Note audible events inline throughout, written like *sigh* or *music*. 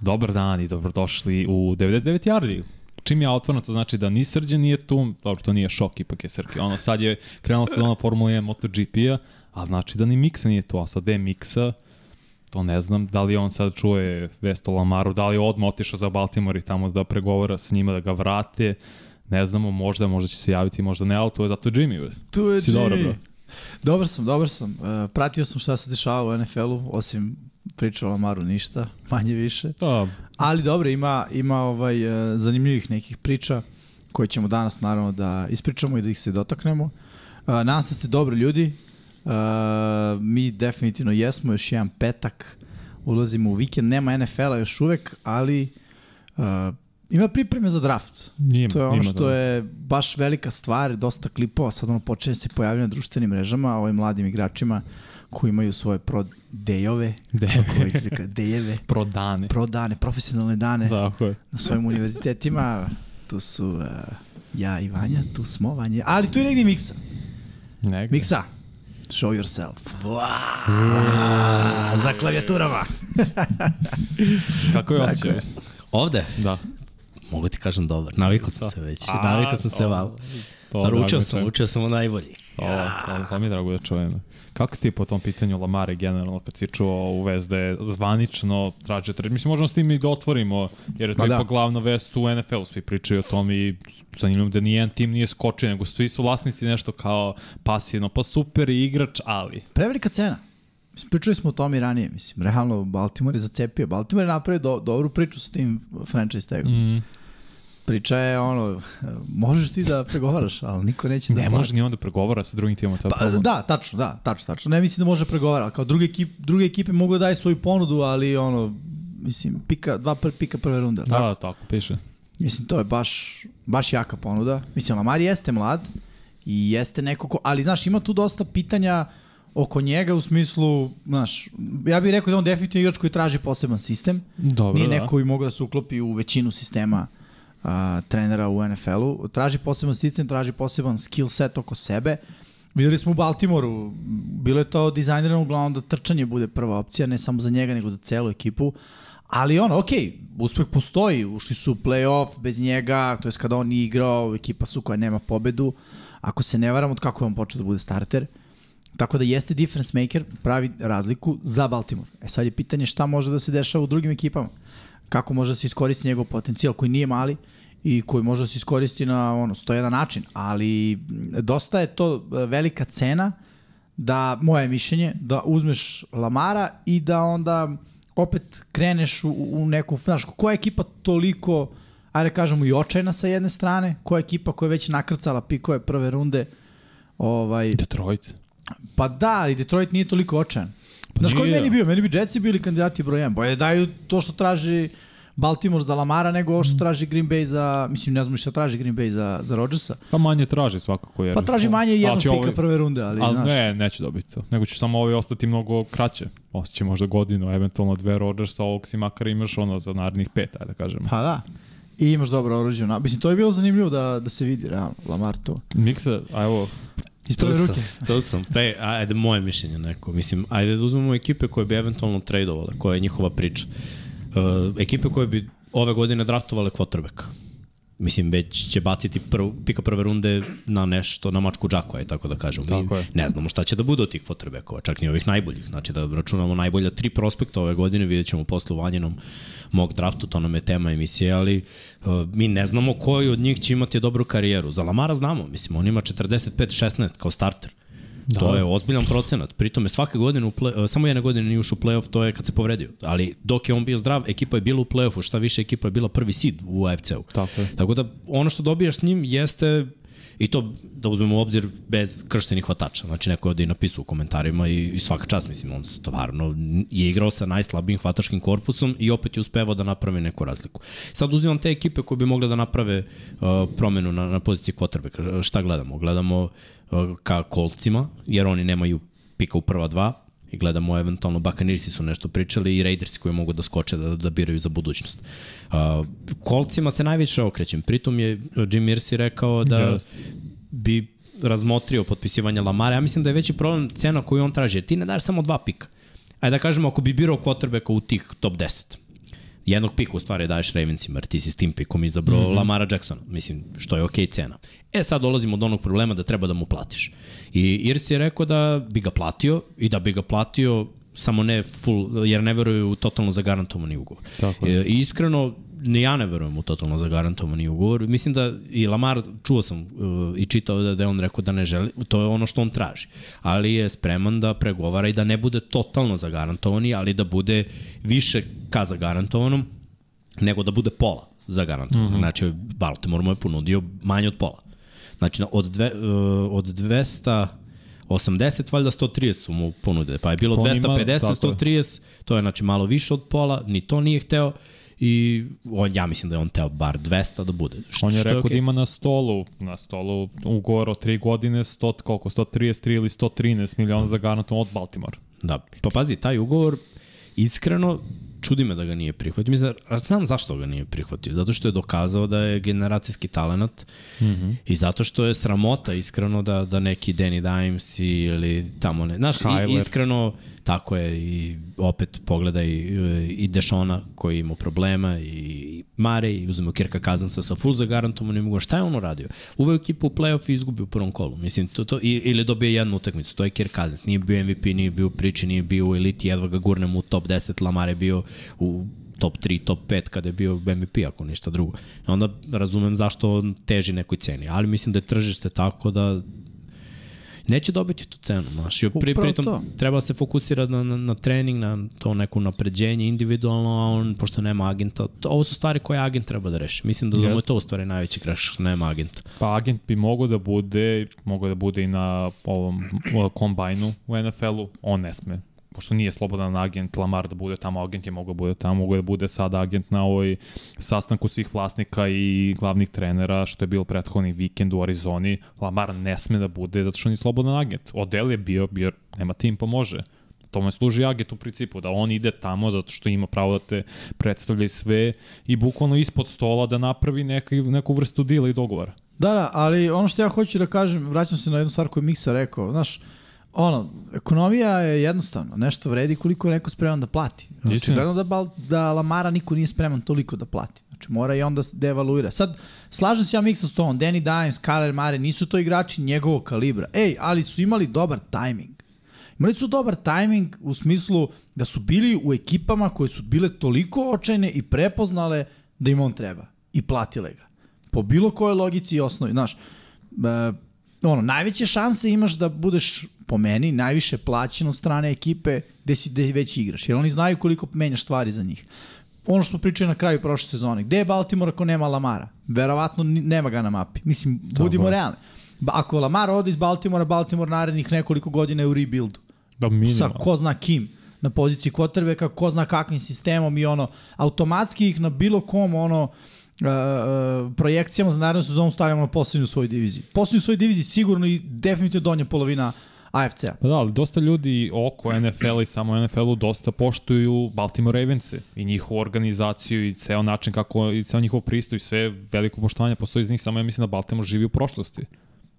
Dobar dan i dobrodošli u 99 Yardi. Čim je otvoreno, to znači da ni Srđan nije tu, dobro, to nije šok, ipak je Srki. Ono, sad je krenula sezona Formula 1 MotoGP-a, a znači da ni Miksa nije tu, a sad je Miksa, to ne znam, da li on sad čuje Vesto Lamaru, da li je odmah otišao za Baltimore i tamo da pregovara sa njima da ga vrate, ne znamo, možda, možda će se javiti, možda ne, ali to je zato Jimmy. Tu je si Jimmy. Dobro, bro. Dobar sam, dobar sam. Uh, pratio sam šta se dešava u NFL-u, osim priča o Lamaru ništa, *laughs* manje više. Da, Ali dobro, ima, ima ovaj, uh, zanimljivih nekih priča koje ćemo danas naravno da ispričamo i da ih se dotaknemo. Uh, nadam se da ste dobri ljudi. Uh, mi definitivno jesmo, još jedan petak. Ulazimo u vikend, nema NFL-a još uvek, ali uh, ima pripreme za draft. Ima, to je ono ima, što da. je baš velika stvar, dosta klipova, sad ono počinje se pojavljati na društvenim mrežama, ovim mladim igračima koji imaju svoje pro dejove, De- kako već se kaže, dejeve, *laughs* prodane. pro dane, profesionalne dane Tako je. na svojim univerzitetima. Tu su uh, ja i Vanja, tu smo Vanja, ali tu je negdje Miksa. Negde. Miksa, show yourself. Wow, za klavijaturama. *laughs* Kako je osjećaj? je. Ovde? Da. Mogu ti kažem dobar. Navikao sam se već. A, Navikao sam se malo. To, Naručio drago sam, učio sam o najbolji. O, to, to mi je drago da čujem. Kako si ti po tom pitanju Lamare generalno kad si čuo u vest da je zvanično traže trade? Mislim, možemo s tim i da otvorimo, jer je to da. ipak glavna vest u NFL-u, svi pričaju o tom i zanimljivo da nijedan tim nije skočio, nego svi su vlasnici nešto kao pasivno, pa super igrač, ali. Prevelika cena. Mislim, pričali smo o tome i ranije, mislim, realno Baltimore je zacepio. Baltimore je napravio do, dobru priču sa tim franchise tagom. Mm. Priča je ono, možeš ti da pregovaraš, ali niko neće da ne može ni onda pregovara sa drugim timom, to je Pa, problem. da, tačno, da, tačno, tačno. Ne mislim da može pregovara, ali kao druge, ekip, druge ekipe mogu da daju svoju ponudu, ali ono, mislim, pika, dva pr, pika prve runde, Da, tako? tako piše. Mislim, to je baš, baš jaka ponuda. Mislim, Lamar jeste mlad i jeste neko ko, ali znaš, ima tu dosta pitanja oko njega u smislu, znaš, ja bih rekao da on definitivno igrač koji traži poseban sistem. Dobro, Nije da. neko koji mogu da se uklopi u većinu sistema a, trenera u NFL-u. Traži poseban sistem, traži poseban skill set oko sebe. Videli smo u Baltimoru, bilo je to dizajnirano uglavnom da trčanje bude prva opcija, ne samo za njega, nego za celu ekipu. Ali ono, ok, uspeh postoji, ušli su u playoff bez njega, to je kada on nije igrao, ekipa su koja nema pobedu. Ako se ne varam, od kako je on počeo da bude starter. Tako da jeste difference maker, pravi razliku za Baltimore. E sad je pitanje šta može da se dešava u drugim ekipama. Kako može da se iskoristi njegov potencijal koji nije mali i koji može da se iskoristi na ono, 101 način, ali dosta je to e, velika cena da, moje mišljenje, da uzmeš Lamara i da onda opet kreneš u, u neku, znaš, koja ekipa toliko, ajde kažemo i očajna sa jedne strane, koja ekipa koja je već nakrcala pikove prve runde, ovaj, Detroit. Pa da, ali Detroit nije toliko očajan. Pa Znaš koji meni bio? Meni bi Jetsi bili kandidati broj 1. Bolje daju to što traži Baltimore za Lamara nego ovo što traži Green Bay za, mislim ne znam šta traži Green Bay za, za Rodgersa. Pa manje traži svakako. Jer, Pa traži manje Ali jednog pika ovaj- prve runde, ali, Ali znaš. ne, neće dobiti to. Nego će samo ovi ostati mnogo kraće. Ostaće možda godinu, eventualno dve Rodgersa, ovog si makar imaš ono za narednih pet, ajde da kažemo. Pa da. I imaš dobro oruđe. Na... Mislim, to je bilo zanimljivo da, da se vidi, realno, Lamar to. Miksa, a evo, Iz To prve sam, ruke. to sam. Pre, ajde, moje mišljenje neko. Mislim, ajde da uzmemo ekipe koje bi eventualno tradovale, koja je njihova priča. Uh, ekipe koje bi ove godine draftovale quarterbacka. Mislim, već će baciti prv, pika prve runde na nešto, na mačku džaku, aj tako da kažem. Tako Mi je. ne znamo šta će da bude od tih quarterbackova, čak ni ovih najboljih. Znači da računamo najbolja tri prospekta ove godine, vidjet ćemo posle u vanjenom mog draftu, to nam je tema emisije, ali uh, mi ne znamo koji od njih će imati dobru karijeru. Za Lamara znamo, mislim, on ima 45-16 kao starter. Da. To je ozbiljan procenat. Pritom je svake godine, u play, samo jedne godine nije ušao u play-off, to je kad se povredio. Ali dok je on bio zdrav, ekipa je bila u play-offu, šta više ekipa je bila prvi seed u AFC-u. tako je. Tako da ono što dobijaš s njim jeste I to da uzmemo u obzir bez krštenih hvatača. Znači neko je ovde i napisao u komentarima i, i svaka čast, mislim, on stvarno je igrao sa najslabijim hvatačkim korpusom i opet je uspevao da napravi neku razliku. Sad uzimam te ekipe koje bi mogle da naprave uh, promenu na, na poziciji quarterbacka. Šta gledamo? Gledamo uh, ka kolcima, jer oni nemaju pika u prva dva, i gledamo eventualno Buccaneersi su nešto pričali i Raidersi koji mogu da skoče da, da biraju za budućnost. Uh, kolcima se najviše okrećem. Pritom je Jim Irsay rekao da Yes. bi razmotrio potpisivanje Lamara. Ja mislim da je veći problem cena koju on traži. Ti ne daš samo dva pika. ajde da kažemo, ako bi birao quarterbacka u tih top 10, jednog pika u stvari daješ Ravensima, jer ti si s tim pikom izabrao mm -hmm. Lamara Jacksona, mislim, što je okej okay cena. E sad dolazimo do onog problema da treba da mu platiš. I Irs je rekao da bi ga platio i da bi ga platio samo ne full, jer ne veruju u totalno zagarantovani ugovor. Tako je. I iskreno, ni ja ne verujem u totalno zagarantovani ugovor. Mislim da i Lamar, čuo sam uh, i čitao da, da je on rekao da ne želi, to je ono što on traži. Ali je spreman da pregovara i da ne bude totalno zagarantovani, ali da bude više ka zagarantovanom, nego da bude pola zagarantovano. Mm -hmm. Znači, Baltimore mu je ponudio manje od pola. Znači, od, dve, uh, od 200 80, valjda 130 su mu ponude. Pa je bilo 250, 130, to je znači malo više od pola, ni to nije hteo i on, ja mislim da je on teo bar 200 da bude. Što, on je rekao okay. da ima na stolu, na stolu ugovor o 3 godine 100, koliko, 133 ili 113 miliona za garantom od Baltimore. Da, pa pazi, taj ugovor iskreno čudi me da ga nije prihvatio. Mislim, znam zašto ga nije prihvatio. Zato što je dokazao da je generacijski talent mm -hmm. i zato što je sramota iskreno da, da neki Danny Dimes ili tamo ne. Znaš, i, iskreno Tako je i opet pogledaj i Dešona koji ima problema i Mare i uzmemo Kirka Kazansa sa full zagarantovanim ugovorom. Šta je on uradio? Uveo ekipu u playoff i izgubio u prvom kolu. Mislim, to, to, ili dobije jednu utakmicu. To je Kirk Kazans. Nije bio MVP, nije bio priči, nije bio u eliti, jedva ga gurnemo u top 10. Lamar je bio u top 3, top 5 kada je bio MVP, ako ništa drugo. Onda razumem zašto on teži nekoj ceni, ali mislim da je tržište tako da neće dobiti tu cenu, znaš. I pri, pritom to. treba se fokusirati na, na, na trening, na to neko napređenje individualno, a on, pošto nema agenta, to, ovo su stvari koje agent treba da reši. Mislim da, yes. da mu je to u stvari najveći greš, nema agenta. Pa agent bi mogao da bude, mogao da bude i na ovom kombajnu u NFL-u, on ne sme pošto nije slobodan agent Lamar da bude tamo, agent je mogao da bude tamo, mogao da bude sada agent na ovoj sastanku svih vlasnika i glavnih trenera, što je bilo prethodni vikend u Arizoni. Lamar ne sme da bude zato što nije slobodan agent. Odel je bio, bio nema tim pomože. Tome služi agent u principu, da on ide tamo zato što ima pravo da te predstavlja i sve i bukvalno ispod stola da napravi neka, neku vrstu dila i dogovora. Da, da, ali ono što ja hoću da kažem, vraćam se na jednu stvar koju Miksa rekao, znaš, ono, ekonomija je jednostavno, nešto vredi koliko je neko spreman da plati. Znači, da, da Lamara niko nije spreman toliko da plati. Znači, mora i onda da evaluira. Sad, slažem se ja miksa s tom, Danny Dimes, Kyler Mare, nisu to igrači njegovog kalibra. Ej, ali su imali dobar tajming. Imali su dobar tajming u smislu da su bili u ekipama koje su bile toliko očajne i prepoznale da im on treba. I platile ga. Po bilo kojoj logici i osnovi. Znaš, e, ono, najveće šanse imaš da budeš, po meni, najviše plaćen od strane ekipe gde, si, gde već igraš. Jer oni znaju koliko menjaš stvari za njih. Ono što smo pričali na kraju prošle sezone. Gde je Baltimore ako nema Lamara? Verovatno nema ga na mapi. Mislim, budimo Tako realni. Ako Lamar ode iz Baltimora, Baltimore narednih nekoliko godina je u rebuildu. Da, minimum. Sa ko zna kim na poziciji quarterbacka, ko zna kakvim sistemom i ono, automatski ih na bilo kom ono, uh, projekcijama za narednu sezonu stavljamo na poslednju svojoj diviziji. Poslednju svojoj diviziji sigurno i definitivno donja polovina AFC-a. Pa da, ali dosta ljudi oko NFL-a i samo NFL-u dosta poštuju Baltimore Ravens i njihovu organizaciju i ceo način kako i ceo njihov pristup i sve veliko poštovanje postoji iz njih, samo ja mislim da Baltimore živi u prošlosti.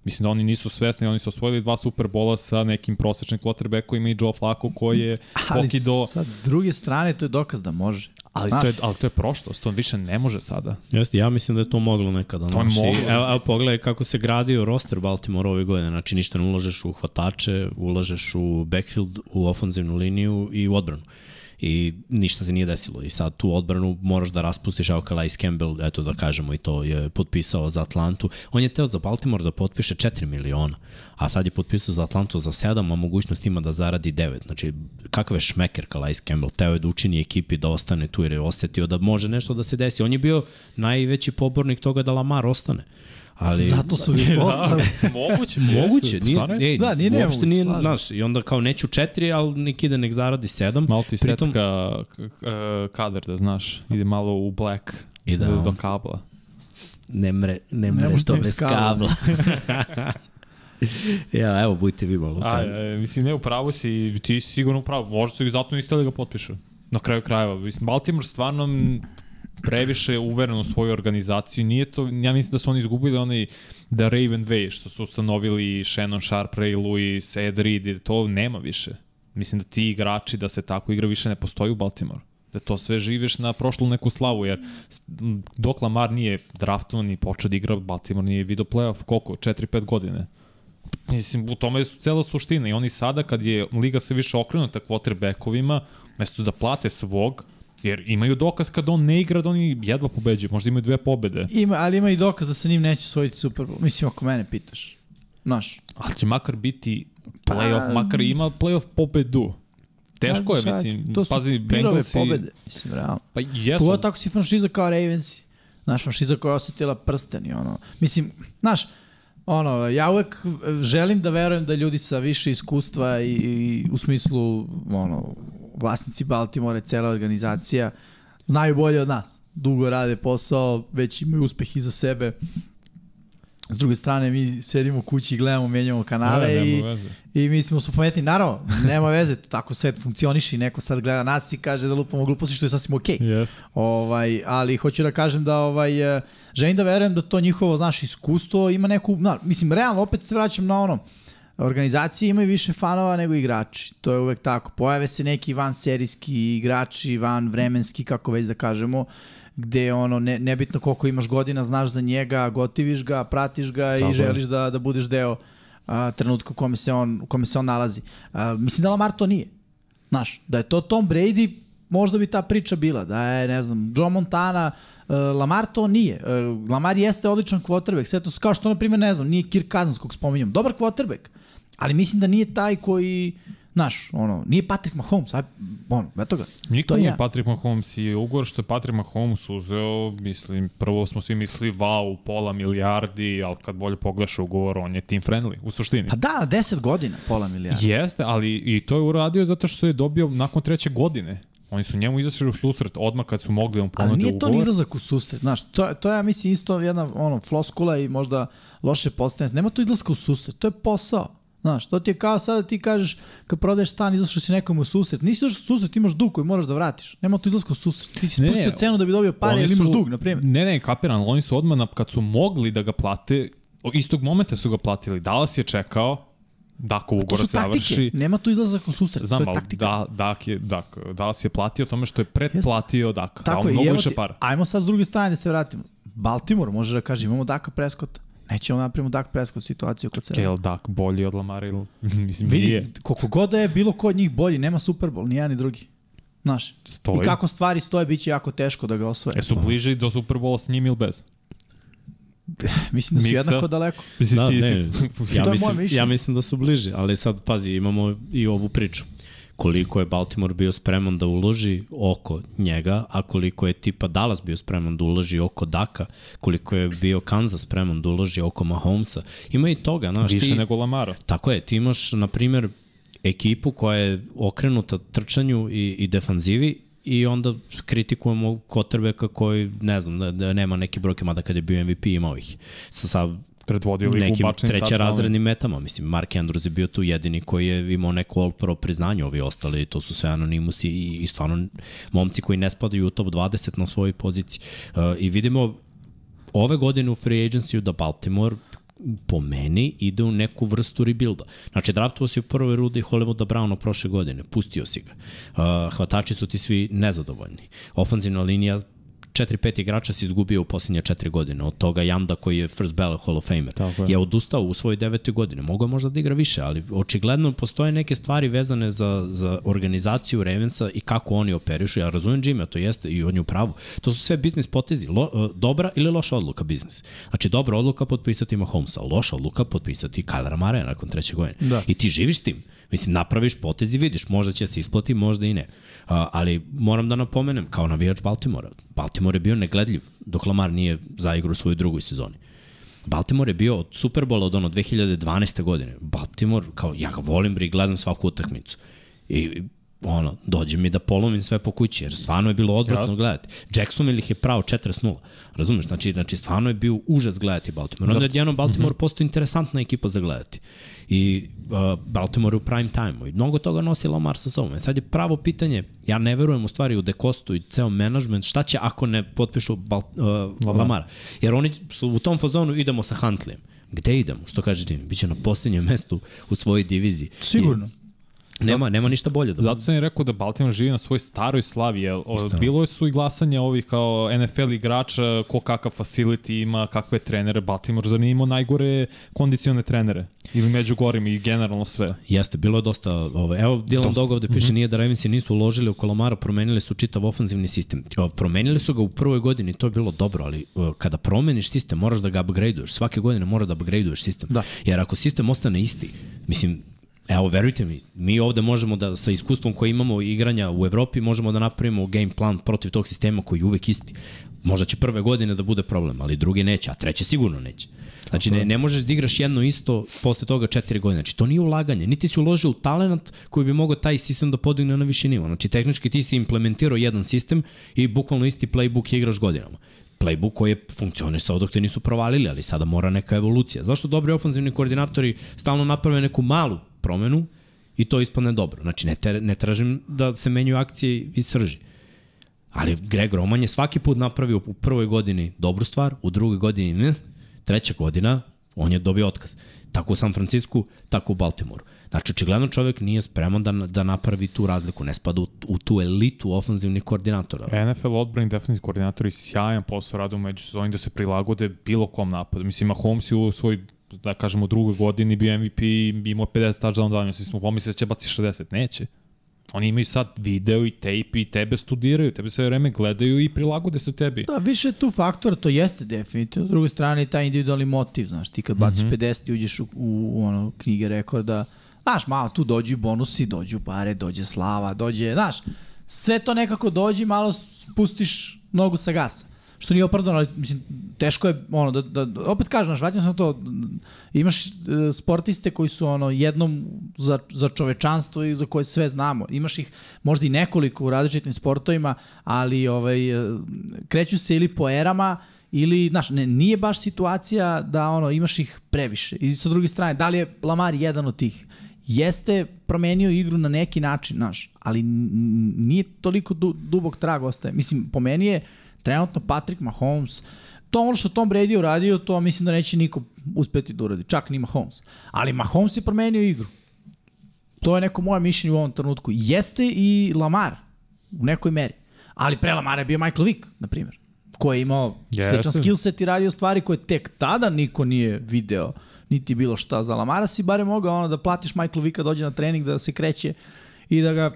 Mislim da oni nisu svesni, oni su osvojili dva Superbola sa nekim prosečnim quarterbackovima i Joe Flacco koji je Ali do... sa druge strane to je dokaz da može. Ali to, je, ali to je prošlost, to više ne može sada. Jeste, ja mislim da je to moglo nekada. To je moglo. Evo, evo pogledaj kako se gradio roster Baltimore ove godine. Znači ništa ne ulažeš u hvatače, ulažeš u backfield, u ofenzivnu liniju i u odbranu i ništa se nije desilo. I sad tu odbranu moraš da raspustiš, evo Calais Campbell, eto da kažemo i to, je potpisao za Atlantu. On je teo za Baltimore da potpiše 4 miliona, a sad je potpisao za Atlantu za 7, a mogućnost ima da zaradi 9. Znači, kakav je šmeker Calais Campbell, teo je da učini ekipi da ostane tu jer je osetio da može nešto da se desi. On je bio najveći pobornik toga da Lamar ostane. Ali, Zato su mi *laughs* poslali. Da, moguće. moguće. Nije, ne, da, nije ne, uopšte nije, znaš, i onda kao neću četiri, ali nek ide, nek zaradi sedam. Malo ti Pritom, secka kader, da znaš. Ide malo u black. Ide da, do kabla. Ne mre, ne mre ne što bez kabla. *laughs* ja, evo, budite vi malo. A, e, mislim, ne, upravo si, ti si sigurno upravo. Možda su ih zato isto da ga potpišu. Na kraju krajeva. Mislim, Baltimore stvarno previše uvereno u svoju organizaciju. Nije to, ja mislim da su oni izgubili onaj da Raven Way što su ustanovili Shannon Sharp, Ray Lewis, Ed Reed, to nema više. mislim da ti igrači da se tako igra više ne postoji u Baltimore. Da to sve živiš na prošlu neku slavu, jer dok Lamar nije draftovan i počeo da igra, Baltimore nije video playoff koliko? 4-5 godine. Mislim, u tome je cela suština i oni sada kad je liga sve više okrenuta quarterbackovima, mesto da plate svog, jer imaju dokaz kad on ne igra da oni jedva pobeđuju, možda imaju dve pobede. Ima, ali ima i dokaz da se njim neće osvojiti Super Bowl. Mislim, ako mene pitaš. Znaš, Ali će makar biti playoff, Pa- makar ima playoff pobedu. Teško je, mislim, to su pazi, pirove Bengalsi... pobede, mislim, realno. Pa jesu, Pogotovo ako si franšiza kao Ravensi. Znaš, franšiza koja je osetila prsten i ono. Mislim, znaš, ono, ja uvek želim da verujem da ljudi sa više iskustva i, i u smislu, ono, vlasnici Baltimore, cela organizacija, znaju bolje od nas. Dugo rade posao, već imaju uspeh iza sebe. S druge strane, mi sedimo u kući i gledamo, menjamo kanale Da, i, nema veze. I mi smo pametni, naravno, *laughs* nema veze, tako svet funkcioniše i neko sad gleda nas i kaže da lupamo gluposti što je sasvim okej. Okay. Yes. Ovaj, ali hoću da kažem da ovaj eh, želim da verujem da to njihovo, znaš, iskustvo ima neku, na, mislim, realno opet se vraćam na ono, organizacije imaju više fanova nego igrači. To je uvek tako. Pojave se neki van serijski igrači, van vremenski, kako već da kažemo, gde ono ne, nebitno koliko imaš godina, znaš za njega, gotiviš ga, pratiš ga Tako i želiš da, da budeš deo a, trenutka u kome se on, u kome se on nalazi. A, mislim da Lamar to nije. Znaš, da je to Tom Brady, možda bi ta priča bila, da je, ne znam, Joe Montana, uh, Lamar to nije. Uh, Lamar jeste odličan quarterback, sve to su kao što, na primjer, ne znam, nije Kirk Cousins kog spominjam, dobar quarterback, ali mislim da nije taj koji, znaš, ono, nije Patrick Mahomes, aj, ono, eto ga. Niko je nije jedan. Patrick Mahomes i ugovor što je Patrick Mahomes uzeo, mislim, prvo smo svi mislili, wow, pola milijardi, ali kad bolje pogledaš ugovor, on je team friendly, u suštini. Pa da, 10 godina, pola milijarda. Jeste, ali i to je uradio zato što je dobio nakon treće godine. Oni su njemu izašli u susret odmah kad su mogli da mu Ali ponude nije to ni ugovor. izlazak u susret, znaš, to, to je, ja mislim, isto jedna ono, floskula i možda loše postavljanje. Nema to izlaska u susret, to je posao. Znaš, to ti je kao sada ti kažeš kad prodaješ stan, izašao si nekom u susret. Nisi izašao u susret, imaš dug koji moraš da vratiš. Nema to izlaska u susret. Ti si Ne, ne, spustio cenu da bi dobio pare ili imaš dug, na primjer. Ne, ne, kapiram, ali oni su odmah, na, kad su mogli da ga plate, istog momenta su ga platili. Dallas je čekao, Dako To ugovor su se taktike. završi. Nema tu izlazak u susret, Znam, to je taktika. da, Dak je, Dak, Dallas je platio tome što je pretplatio Daka. Tako Dao je, mnogo više ti, para. ajmo sad s druge strane da se vratimo. Baltimore, može da kaže, imamo Daka Prescott. Nećemo napravimo Dak Prescott situaciju kod sebe. Kel Dak bolji od Lamara ili... *laughs* Mislim, Vidi, nije. koliko god da je bilo ko od njih bolji, nema Super Bowl, ni jedan ni drugi. Znaš, Stoji. i kako stvari stoje, bit će jako teško da ga osvoje. E su bliži do Superbola s njim ili bez? *laughs* Mislim da su Miksa. jednako daleko. Mislim, Da, ti ne, si... ja, mislim, ja mislim da su bliži, ali sad pazi, imamo i ovu priču. Koliko je Baltimore bio spreman da uloži oko njega, a koliko je tipa Dallas bio spreman da uloži oko Daka, koliko je bio Kansas spreman da uloži oko Mahomesa. Ima i toga, znaš, Više ti, nego Lamara. Tako je, ti imaš, na primjer, ekipu koja je okrenuta trčanju i, i defanzivi i onda kritikujemo Kotrbeka koji, ne znam, da, da nema neki brojke, mada kad je bio MVP imao ih. Sa, sa Predvodio ligu nekim bačenim treće touchdownom. razrednim metama. Mislim, Mark Andrews je bio tu jedini koji je imao neko All Pro priznanje, ovi ostali, to su sve anonimusi i, i stvarno momci koji ne spadaju u top 20 na svojoj poziciji. Uh, I vidimo ove godine u free agency da Baltimore po meni ide u neku vrstu rebuilda. Znači, draftovao si u prvoj rudi Hollywooda Browna prošle godine, pustio si ga. Uh, hvatači su ti svi nezadovoljni. Ofanzivna linija 4-5 igrača si izgubio u posljednje 4 godine. Od toga Jamda koji je first ballot Hall of Famer. Tako je. je odustao u svojoj devetoj godine. Mogu je možda da igra više, ali očigledno postoje neke stvari vezane za, za organizaciju Ravensa i kako oni operišu. Ja razumem Jimmy, to jeste i on je u pravu. To su sve biznis potezi. Lo, uh, dobra ili loša odluka biznis. Znači, dobra odluka potpisati Mahomesa, loša odluka potpisati Kylera Marea nakon treće godine. Da. I ti živiš s tim. Mislim, napraviš potez i vidiš, možda će se isplati, možda i ne. Ali moram da napomenem, kao navijač Baltimora, Baltimore je bio negledljiv dok Lamar nije zaigrao u svojoj drugoj sezoni. Baltimore je bio od Superbola od ono 2012. godine. Baltimore, kao ja ga volim, gledam svaku utakmicu. I ono, dođe mi da polomim sve po kući, jer stvarno je bilo odvratno Jasno. gledati. Jacksonville ih je pravo 40-0. Razumeš? Znači, znači, stvarno je bio užas gledati Baltimore. Onda je jedno Baltimore postao interesantna ekipa za gledati. I uh, Baltimore u prime time-u. I mnogo toga nosi Lamar sa sobom. E sad je pravo pitanje, ja ne verujem u stvari u Dekostu i ceo management, šta će ako ne potpišu Bal, uh, Lamar. Lamara? Jer oni su u tom fazonu idemo sa Huntlijem. Gde idemo? Što kaže Jimmy? Biće na posljednjem mestu u svojoj diviziji. Sigurno. Nema, nema ništa bolje. Da... Zato sam i rekao da Baltimore živi na svoj staroj slavi, Isto. bilo su i glasanje ovih kao NFL igrača, ko kakav facility ima, kakve trenere, Baltimore zanimao najgore kondicione trenere, ili među gorim i generalno sve. Jeste, bilo je dosta, ovaj, evo Dylan. Dog ovde piše, mm -hmm. nije da Ravensi nisu uložili u Kolomara, promenili su čitav ofanzivni sistem. Promenili su ga u prvoj godini, to je bilo dobro, ali kada promeniš sistem, moraš da ga upgradeuješ. Svake godine mora da upgradeuješ sistem. Da. Jer ako sistem ostane isti, mislim, Evo, verujte mi, mi ovde možemo da, sa iskustvom koje imamo igranja u Evropi, možemo da napravimo game plan protiv tog sistema koji je uvek isti. Možda će prve godine da bude problem, ali drugi neće, a treće sigurno neće. Znači, ne, ne možeš da igraš jedno isto posle toga četiri godine. Znači, to nije ulaganje. Niti si uložio u talent koji bi mogao taj sistem da podigne na viši nivo. Znači, tehnički ti si implementirao jedan sistem i bukvalno isti playbook igraš godinama playbook koji je funkcionisao dok te nisu provalili, ali sada mora neka evolucija. Zašto dobri ofenzivni koordinatori stalno naprave neku malu promenu i to ispadne dobro? Znači, ne, te, ne tražim da se menjuju akcije iz srži. Ali Greg Roman je svaki put napravio u prvoj godini dobru stvar, u drugoj godini ne, treća godina on je dobio otkaz. Tako u San Francisku, tako u Baltimoru. Znači, očigledno čovek nije spreman da, da napravi tu razliku, ne spada u, u tu elitu ofanzivnih koordinatora. NFL odbrani defensivni koordinatori sjajan posao rade u međusezoni da se prilagode bilo kom napadu. Mislim, Mahomes je u svoj da kažemo, u drugoj godini bio MVP i imao 50 touchdown da mislim smo pomislili da će baci 60. Neće. Oni imaju sad video i tape i tebe studiraju, tebe sve vreme gledaju i prilagode se tebi. Da, više tu faktor, to jeste definitivno. S druge strane, taj individualni motiv, znaš, ti kad baciš mm -hmm. 50 i uđeš u, u, u ono, knjige rekorda, znaš, malo tu dođu i bonusi, dođu pare, dođe slava, dođe, znaš, sve to nekako dođe malo spustiš nogu sa gasa. Što nije opravdano, ali mislim, teško je, ono, da, da, da opet kažem, znaš, vraćam sam to, imaš e, sportiste koji su, ono, jednom za, za čovečanstvo i za koje sve znamo. Imaš ih možda i nekoliko u različitim sportovima, ali ovaj, e, kreću se ili po erama, ili, znaš, ne, nije baš situacija da ono, imaš ih previše. I sa druge strane, da li je Lamar jedan od tih? Jeste promenio igru na neki način, znaš, ali nije toliko du, dubog trag ostaje. Mislim, po meni je trenutno Patrick Mahomes, to ono što Tom Brady uradio, to mislim da neće niko uspeti da uradi, čak ni Mahomes. Ali Mahomes je promenio igru. To je neko moje mišljenje u ovom trenutku. Jeste i Lamar u nekoj meri. Ali pre Lamara je bio Michael Vick, na primjer koji je imao Jeste. sličan skill set i radio stvari koje tek tada niko nije video niti bilo šta za Lamara si bare mogao ono da platiš Michael Vicka dođe na trening da se kreće i da ga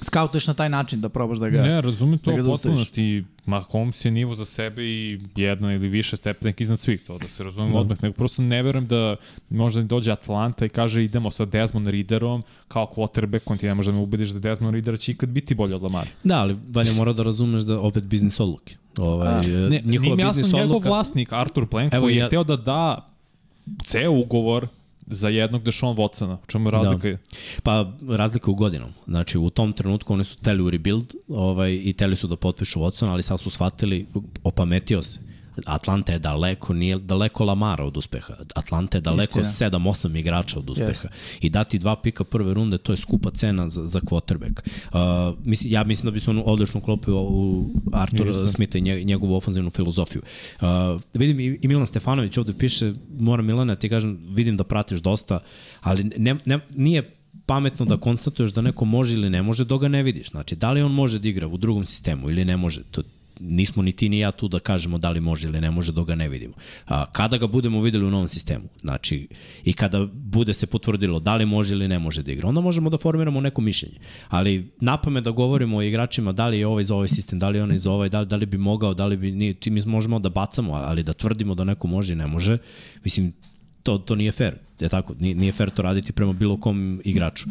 skautuješ na taj način da probaš da ga Ne, razumem to da potpuno ti Mahomes je nivo za sebe i jedna ili više stepenek iznad svih, to da se razumemo Da. odmah, nego prosto ne verujem da možda dođe Atlanta i kaže idemo sa Desmond Readerom kao quarterbackom, ti ne možda me ubediš da Desmond Reader će ikad biti bolji od Lamara. Da, ali Vanja mora da razumeš da opet biznis odluke. Ovaj, A, ne, njihova nije mi jasno biznis njegov odluka... vlasnik Artur Plenko Evo je ja- hteo da da ceo ugovor za jednog Deshaun Watsona. U čemu je razlika? Da. Pa razlika u godinom. Znači u tom trenutku oni su teli u rebuild ovaj, i teli su da potpišu Watson, ali sad su shvatili, opametio se. Atlanta je daleko, nije daleko Lamara od uspeha. Atlanta je daleko Istina. 7-8 igrača od uspeha. Jest. I dati dva pika prve runde, to je skupa cena za, za quarterback. Uh, mislim, ja mislim da bi se on odlično uklopio u Artur. Smitha i nje- njegovu ofanzivnu filozofiju. Uh, vidim i, i Milan Stefanović ovde piše, mora Milana, ti kažem, vidim da pratiš dosta, ali ne, ne, nije pametno da konstatuješ da neko može ili ne može dok ga ne vidiš. Znači, da li on može da igra u drugom sistemu ili ne može, to nismo ni ti ni ja tu da kažemo da li može ili ne može dok ga ne vidimo. A, kada ga budemo videli u novom sistemu, znači i kada bude se potvrdilo da li može ili ne može da igra, onda možemo da formiramo neko mišljenje. Ali napame da govorimo o igračima da li je ovaj za ovaj sistem, da li je onaj za ovaj, da li, da li bi mogao, da li bi nije, ti mi možemo da bacamo, ali da tvrdimo da neko može i ne može, mislim, to, to nije fair. Je tako, nije, nije fair to raditi prema bilo kom igraču.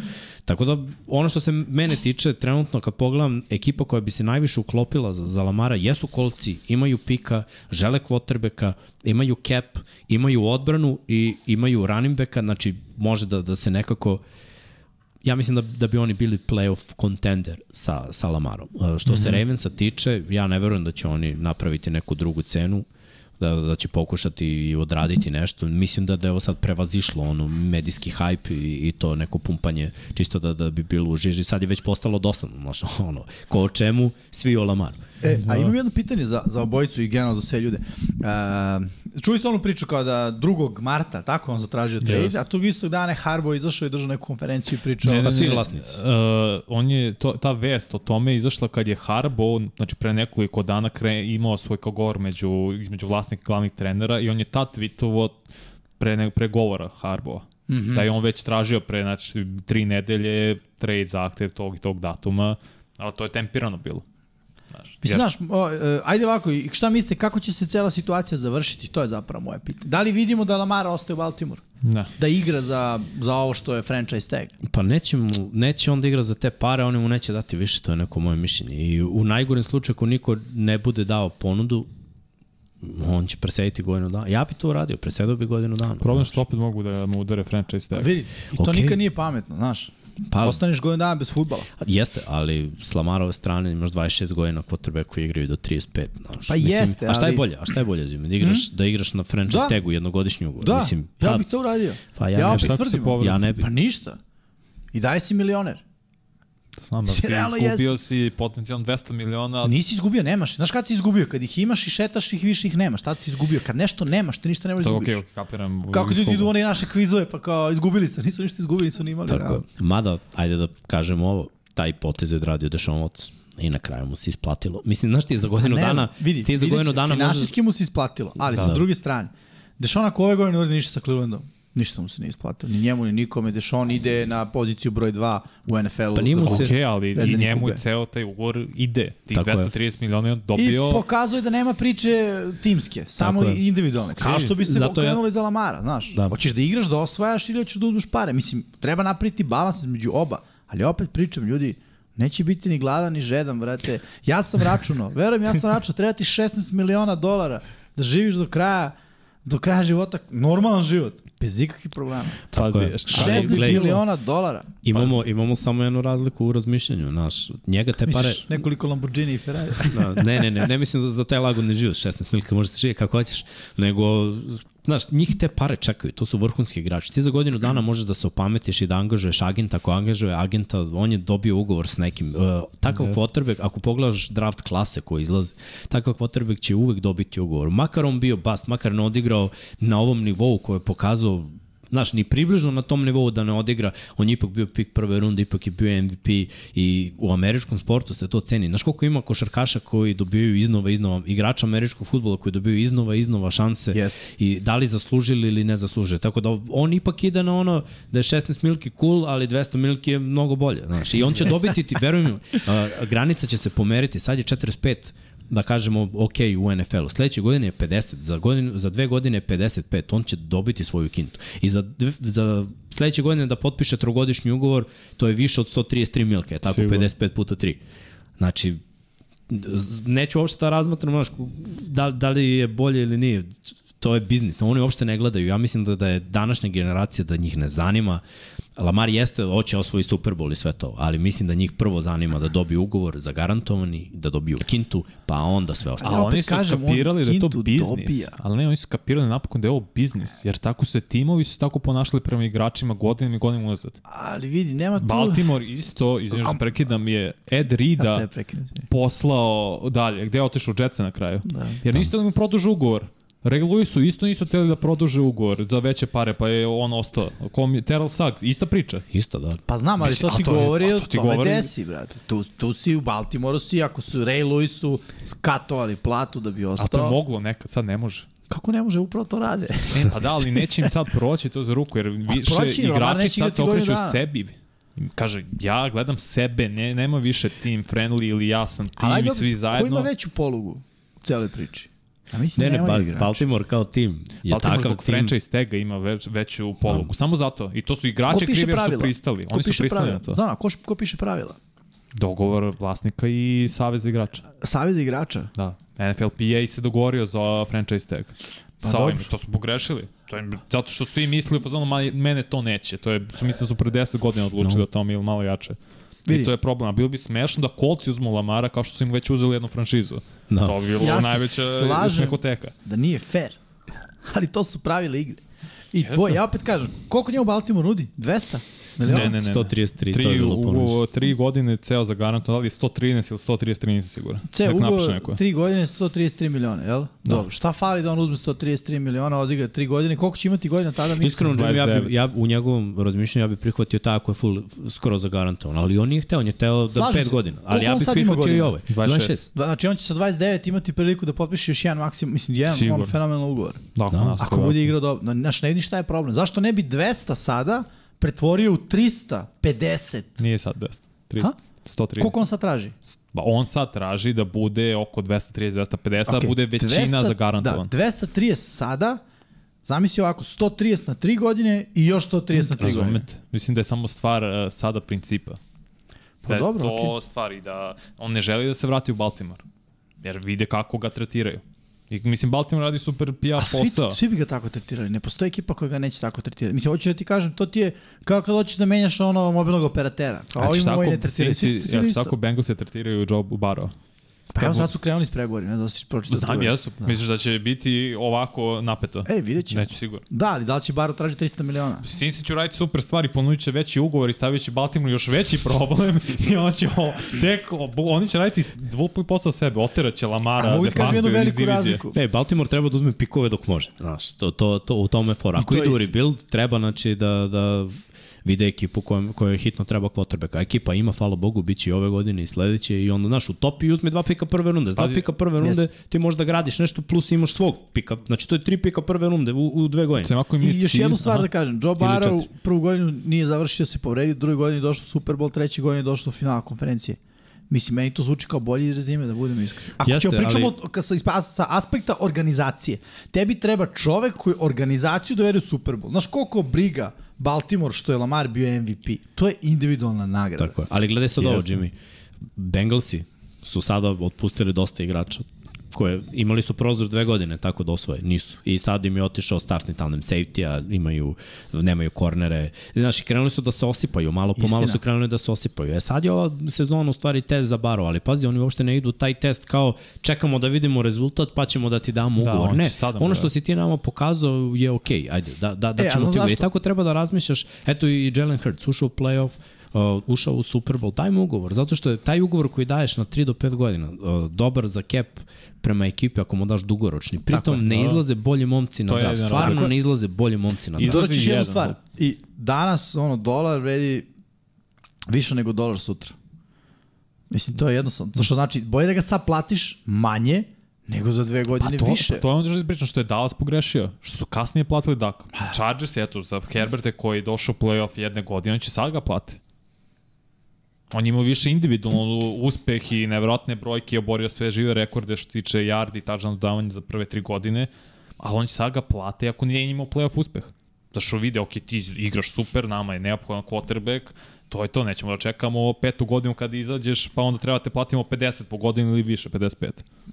Tako da, ono što se mene tiče, trenutno kad pogledam, ekipa koja bi se najviše uklopila za, za Lamara jesu kolci, imaju pika, žele quarterbacka, imaju cap, imaju odbranu i imaju running backa, znači može da, da se nekako ja mislim da, da bi oni bili playoff contender sa, sa Lamarom. Što mm -hmm. se Ravensa tiče, ja ne verujem da će oni napraviti neku drugu cenu da, da će pokušati i odraditi nešto. Mislim da, da je ovo sad prevazišlo ono medijski hype i, i to neko pumpanje čisto da, da bi bilo u žiži. Sad je već postalo dosadno, znaš, *laughs* ono, ko o čemu, svi o Lamaru. E, a imam jedno pitanje za, za obojicu i generalno za sve ljude. Uh, čuli ste onu priču kao da 2. marta, tako on zatražio trade, Yes. a tog istog dana je Harbo izašao i držao neku konferenciju i pričao. ne, ne. svi vlasnici. Uh, on je, to, ta vest o tome izašla kad je Harbo, znači pre nekoliko dana kre, imao svoj kao govor među, između vlasnika i glavnih trenera i on je tad tweetovo pre, ne, pre govora Harbova. Mm. -hmm. Da je on već tražio pre znači, tri nedelje trade zahtev tog i tog datuma, ali to je tempirano bilo. Znaš, Mislim, znaš, o, e, ajde ovako, šta mislite, kako će se cela situacija završiti? To je zapravo moje pitanje. Da li vidimo da Lamar ostaje u Baltimore? Ne. Da igra za, za ovo što je franchise tag? Pa neće, mu, neće onda igra za te pare, oni mu neće dati više, to je neko moje mišljenje. I u najgorem slučaju, ako niko ne bude dao ponudu, on će presediti godinu dana. Ja bi to uradio, presedao bi godinu dana. Problem što opet mogu da mu udare franchise tag. Vidi, i to Okej. nikad nije pametno, znaš. Pa, Ostaneš godinu dana bez futbala. Jeste, ali s Lamarove strane imaš 26 godina quarterback koji igraju do 35. Znaš. Pa jeste, A šta je bolje? A šta je bolje? Da igraš, da igraš na franchise Da. tagu jednogodišnji ugovor? Da, Mislim, ja pa, bih to uradio. Pa ja ja ne- opet tvrdim. ja ne bi. Pa ništa. I daj si milioner. Znam da Si izgubio si potencijalno 200 miliona, ali Nisi izgubio, nemaš. Znaš kad si izgubio? Kad ih imaš i šetaš ih, više ih nemaš. Tad si izgubio. Kad nešto nemaš, ti ništa ne možeš to je izgubiš. okej, okay, kapiram. Kako ljudi Izgubo. idu one naše kvizove, pa kao izgubili se, nisu ništa izgubili, nisu ni imali. Tako realno. Mada, ajde da kažemo ovo, taj potez je odradio Watson. I na kraju mu se isplatilo. Mislim, znaš ti za godinu Pa Ne dana, vidi, ti za godinu će, dana. Finansijski mu se isplatilo, ali Da. sa druge strane, Dešon ako ove godine ne uradi ništa sa Clevelandom, ništa mu se nije isplatilo. Ni njemu, ni nikome. Dešon ide na poziciju broj 2 u NFL-u. Pa nije mu se- Ok, ali i njemu je ceo taj ugovor ide. Tako je. 230 miliona je on I dobio... pokazuje da nema priče timske, samo Tako je. individualne. Kao što bi se Zato ja- okrenuli za Lamara, znaš. Da. Hoćeš da igraš, da osvajaš ili hoćeš da uzmeš pare. Mislim, treba napraviti balans između oba. Ali opet pričam, ljudi, neće biti ni gladan ni žedan, vrate. Ja sam računao, verujem, ja sam računao, treba ti 16 miliona dolara da živiš do kraja do kraja života, normalan život, bez ikakvih problema. Tako je. Pazi, šta Ali, 16 gledaj, miliona dolara. Imamo, imamo samo jednu razliku u razmišljanju, znaš, njega te pare... Misliš, nekoliko Lamborghini i Ferrari. Da, ne, ne, ne, ne mislim za, za taj lagodni život, 16 milika može se živjeti kako hoćeš, nego, znaš, njih te pare čekaju, to su vrhunski igrači. Ti za godinu dana možeš da se opametiš i da angažuješ agenta, ako angažuje agenta, on je dobio ugovor s nekim. Uh, takav Yes. quarterback, ako pogledaš draft klase koji izlaze, takav quarterback će uvek dobiti ugovor. Makar on bio bast, makar ne odigrao na ovom nivou koji je pokazao Znaš, ni približno na tom nivou da ne odigra, on je ipak bio pik prve runde, ipak je bio MVP i u američkom sportu se to ceni. Znaš koliko ima košarkaša koji dobijaju iznova, iznova, igrača američkog futbola koji dobijaju iznova, iznova šanse Jeste. i da li zaslužili ili ne zaslužili. Tako da on ipak ide na ono da je 16 milki cool, ali 200 milki je mnogo bolje. Znaš. I on će dobiti, ti, veruj mi, a, granica će se pomeriti, sad je 45 da kažemo ok u NFL-u. Sledeće godine je 50, za, godinu, za dve godine je 55, on će dobiti svoju kintu. I za, dve, za sledeće godine da potpiše trogodišnji ugovor, to je više od 133 milke, je tako Sigurno. 55 puta 3. Znači, neću uopšte da razmatram, znaš, da, da li je bolje ili nije, to je biznis, oni uopšte ne gledaju. Ja mislim da, da je današnja generacija da njih ne zanima. Lamar jeste, hoće osvoji Super Bowl i sve to, ali mislim da njih prvo zanima da dobiju ugovor za garantovani, da dobiju kintu, pa onda sve ostalo. Ali oni su kažem, on skapirali da je to biznis. dobija. Ali ne, oni su skapirali napokon da je ovo biznis. Jer tako se timovi su tako ponašali prema igračima godinama i godinama unazad. Ali vidi, nema tu... Baltimore isto, izvinjam se prekidam, je Ed Rida poslao dalje. Gde je otišao u Jetsa na kraju? Da. Jer nisu da mu produže ugovor. Ray Lewisu isto nisu hteli da produže ugovor za veće pare, pa je on ostao. Kom je Terrell Suggs, ista priča. Isto, da. Pa znam, ali Mislim, to ti to govori o to ti tome govori- desi, brate. Tu, tu si u Baltimoru si, ako su Ray Lewisu skatovali platu da bi A to ostao. je moglo nekad, sad ne može. Kako ne može, upravo to rade. E, pa da, ali neće im sad proći to za ruku, jer više proći igrači sad se okreću dana. sebi. Kaže, ja gledam sebe, ne, nema više team friendly ili ja sam tim ajde, i svi Ko zajedno. ima veću polugu u celoj priči? Ja mislim Ne, da ne, ba. Baltimore kao tim je Baltimore takav zbog tim. franchise tega ima već, veću polugu. Samo zato. I to su igrači krivi jer su pristali. Ko Oni su pristali pravila? na to. Znam, a ko, ko piše pravila? Dogovor vlasnika i saveza igrača. Savez igrača. Da. NFLPA se dogovorio za franchise tag. Pa Sa ovim, to su pogrešili. To je, zato što svi mislili u fazonu, "Ma, mene to neće. To je, su mislili da su pre 10 godina odlučili No. da to mi je malo jače. Vidi. I to je problem. A bilo bi smešno da kolci uzmu Lamara kao što su im već uzeli jednu franšizu. Da. To bi bilo Ja najveća slažem. nekoteka. Da nije fair. Ali to su pravila igre. I tvoj, ja opet kažem, koliko njemu Baltimore nudi? 200? Miliona? Ne, ne, ne. 133, to je Tri, bilo ugo, ponuđeno. tri godine ceo za garantu, da li 113 ili 133, nisam siguran. Ce, Nek napiše ugovor, neko. 3 godine, 133 miliona, jel? Da. Dobro, šta fali da on uzme 133 miliona, odigra 3 godine, koliko će imati godina tada? Mislim, Iskreno, Jimmy, ja, 29. bi, ja u njegovom razmišljanju ja bih prihvatio tako je full, skoro zagarantovan, ali on nije hteo, on je hteo za Slažem 5 se. godina. Koliko Ali ja bih prihvatio i ovaj. 26. Da, znači on će sa 29 imati priliku da potpiše još jedan maksimum, mislim, jedan on fenomenal ugovor. Da, Da. da. Ako bude igrao dobro. Znaš, ne vidim šta je problem. Zašto ne bi 200 sada pretvorio u 350? Nije sad 200. 300. Ha? 130. Koliko on sad traži? Ba, on sad traži da bude oko 230-250, okay. Ok, da bude većina 200 za garantovan. Da, 230 sada, zamisli ovako, 130 na 3 godine i još 130 na 3 godine. Razumete? Mislim da je samo stvar uh, sada principa. Pa da je dobro, to okej. stvar i da on ne želi da se vrati u Baltimore. Jer vide kako ga tretiraju. I mislim, Baltimore radi super PR A svi, posao. svi bi ga tako tretirali. Ne postoji ekipa koja ga neće tako tretirati. Mislim, hoću da ti kažem, to ti je kao kad hoćeš da menjaš ono mobilnog operatera. Kao Znači, ovi moji ne tretiraju. Ja, isto. tako Bengals se tretiraju Joe Burrow. Pa evo sad su krenuli s pregovorima, ne znam da si pročitao. Znam, tu vest. jesu. Misliš da će biti ovako napeto? Ej, vidjet ćemo. Neću sigurno. Da, ali da li će Baro traži 300 miliona? Cincy će uraditi super stvari, ponudit će veći ugovor i stavit će Baltimore još veći problem *laughs* i on će o, tek, o, oni će raditi dvupli posao sebe, oteraće će Lamara, A mogu kažem jednu veliku divizije. razliku. E, Baltimore treba da uzme pikove dok može. Znaš, to, to, to, u tome je fora. Ako idu rebuild, treba znači, da, da vide ekipu kojoj, kojoj hitno treba quarterbacka. A ekipa ima, hvala Bogu, bit će i ove godine i sledeće i onda, znaš, u topi uzme dva pika prve runde. Dva pika prve runde ti možda gradiš nešto plus imaš svog pika. Znači, to je tri pika prve runde u, u dve godine. I još cilj- jednu stvar aha. da kažem, Joe Barrow prvu godinu nije završio se povredio, druge godine je došlo u Super Bowl, treće godine je došlo u finala konferencije. Mislim, meni to zvuči kao bolji rezime, da budem iskren. Ako Jeste, ćemo pričamo ali- ka, sa, sa aspekta organizacije, tebi treba čovek koji organizaciju dovede u Super Bowl. Znaš koliko briga Baltimore što je Lamar bio MVP? To je individualna nagrada. Tako je. Ali gledaj sad ovo. Jimmy. Bengalsi su sada otpustili dosta igrača koje imali su prozor dve godine tako da osvoje, nisu. I sad im je otišao startni tandem safety-a, imaju, nemaju kornere. Znaš, krenuli su da se osipaju, malo po malo Istina. su krenuli da se osipaju. E sad je ova sezona u stvari test za Baro, ali pazi, oni uopšte ne idu taj test kao čekamo da vidimo rezultat pa ćemo da ti damo Da, ugovor. ne, sada ono što si ti nama pokazao je okej, okay, ajde, da, da, da E, ćemo znaš ti ugovor. I zašto? tako treba da razmišljaš, eto i Jalen Hurts ušao u playoff, uh, ušao u Super Bowl, daj mu ugovor, zato što je taj ugovor koji daješ na 3 do 5 godina uh, dobar za cap prema ekipi ako mu daš dugoročni. Pritom je, ne da. izlaze bolji momci na draft. Stvarno ne izlaze bolji momci na I draft. Izlazi Dodat ćeš jednu stvar. da. I danas, ono, dolar vredi više nego dolar sutra. Mislim, to je jednostavno. To što znači, bolje da ga sad platiš manje, nego za dve godine Pa to, više. Pa to je ono što ti pričam, što je Dallas pogrešio. Što su kasnije platili Daka. Chargers, eto, za Herberte koji je došao u playoff jedne godine, on će sad ga plate. On ima više individualno uspeh i nevjerojatne brojke i oborio sve žive rekorde što tiče yardi i touchdown dodavanja za prve tri godine, ali on će sad ga plate ako nije imao playoff uspeh. Da što vide, ok, ti igraš super, nama je neophodan quarterback, to je to, nećemo da čekamo petu godinu kad izađeš, pa onda treba te platimo 50 po godinu ili više, 55.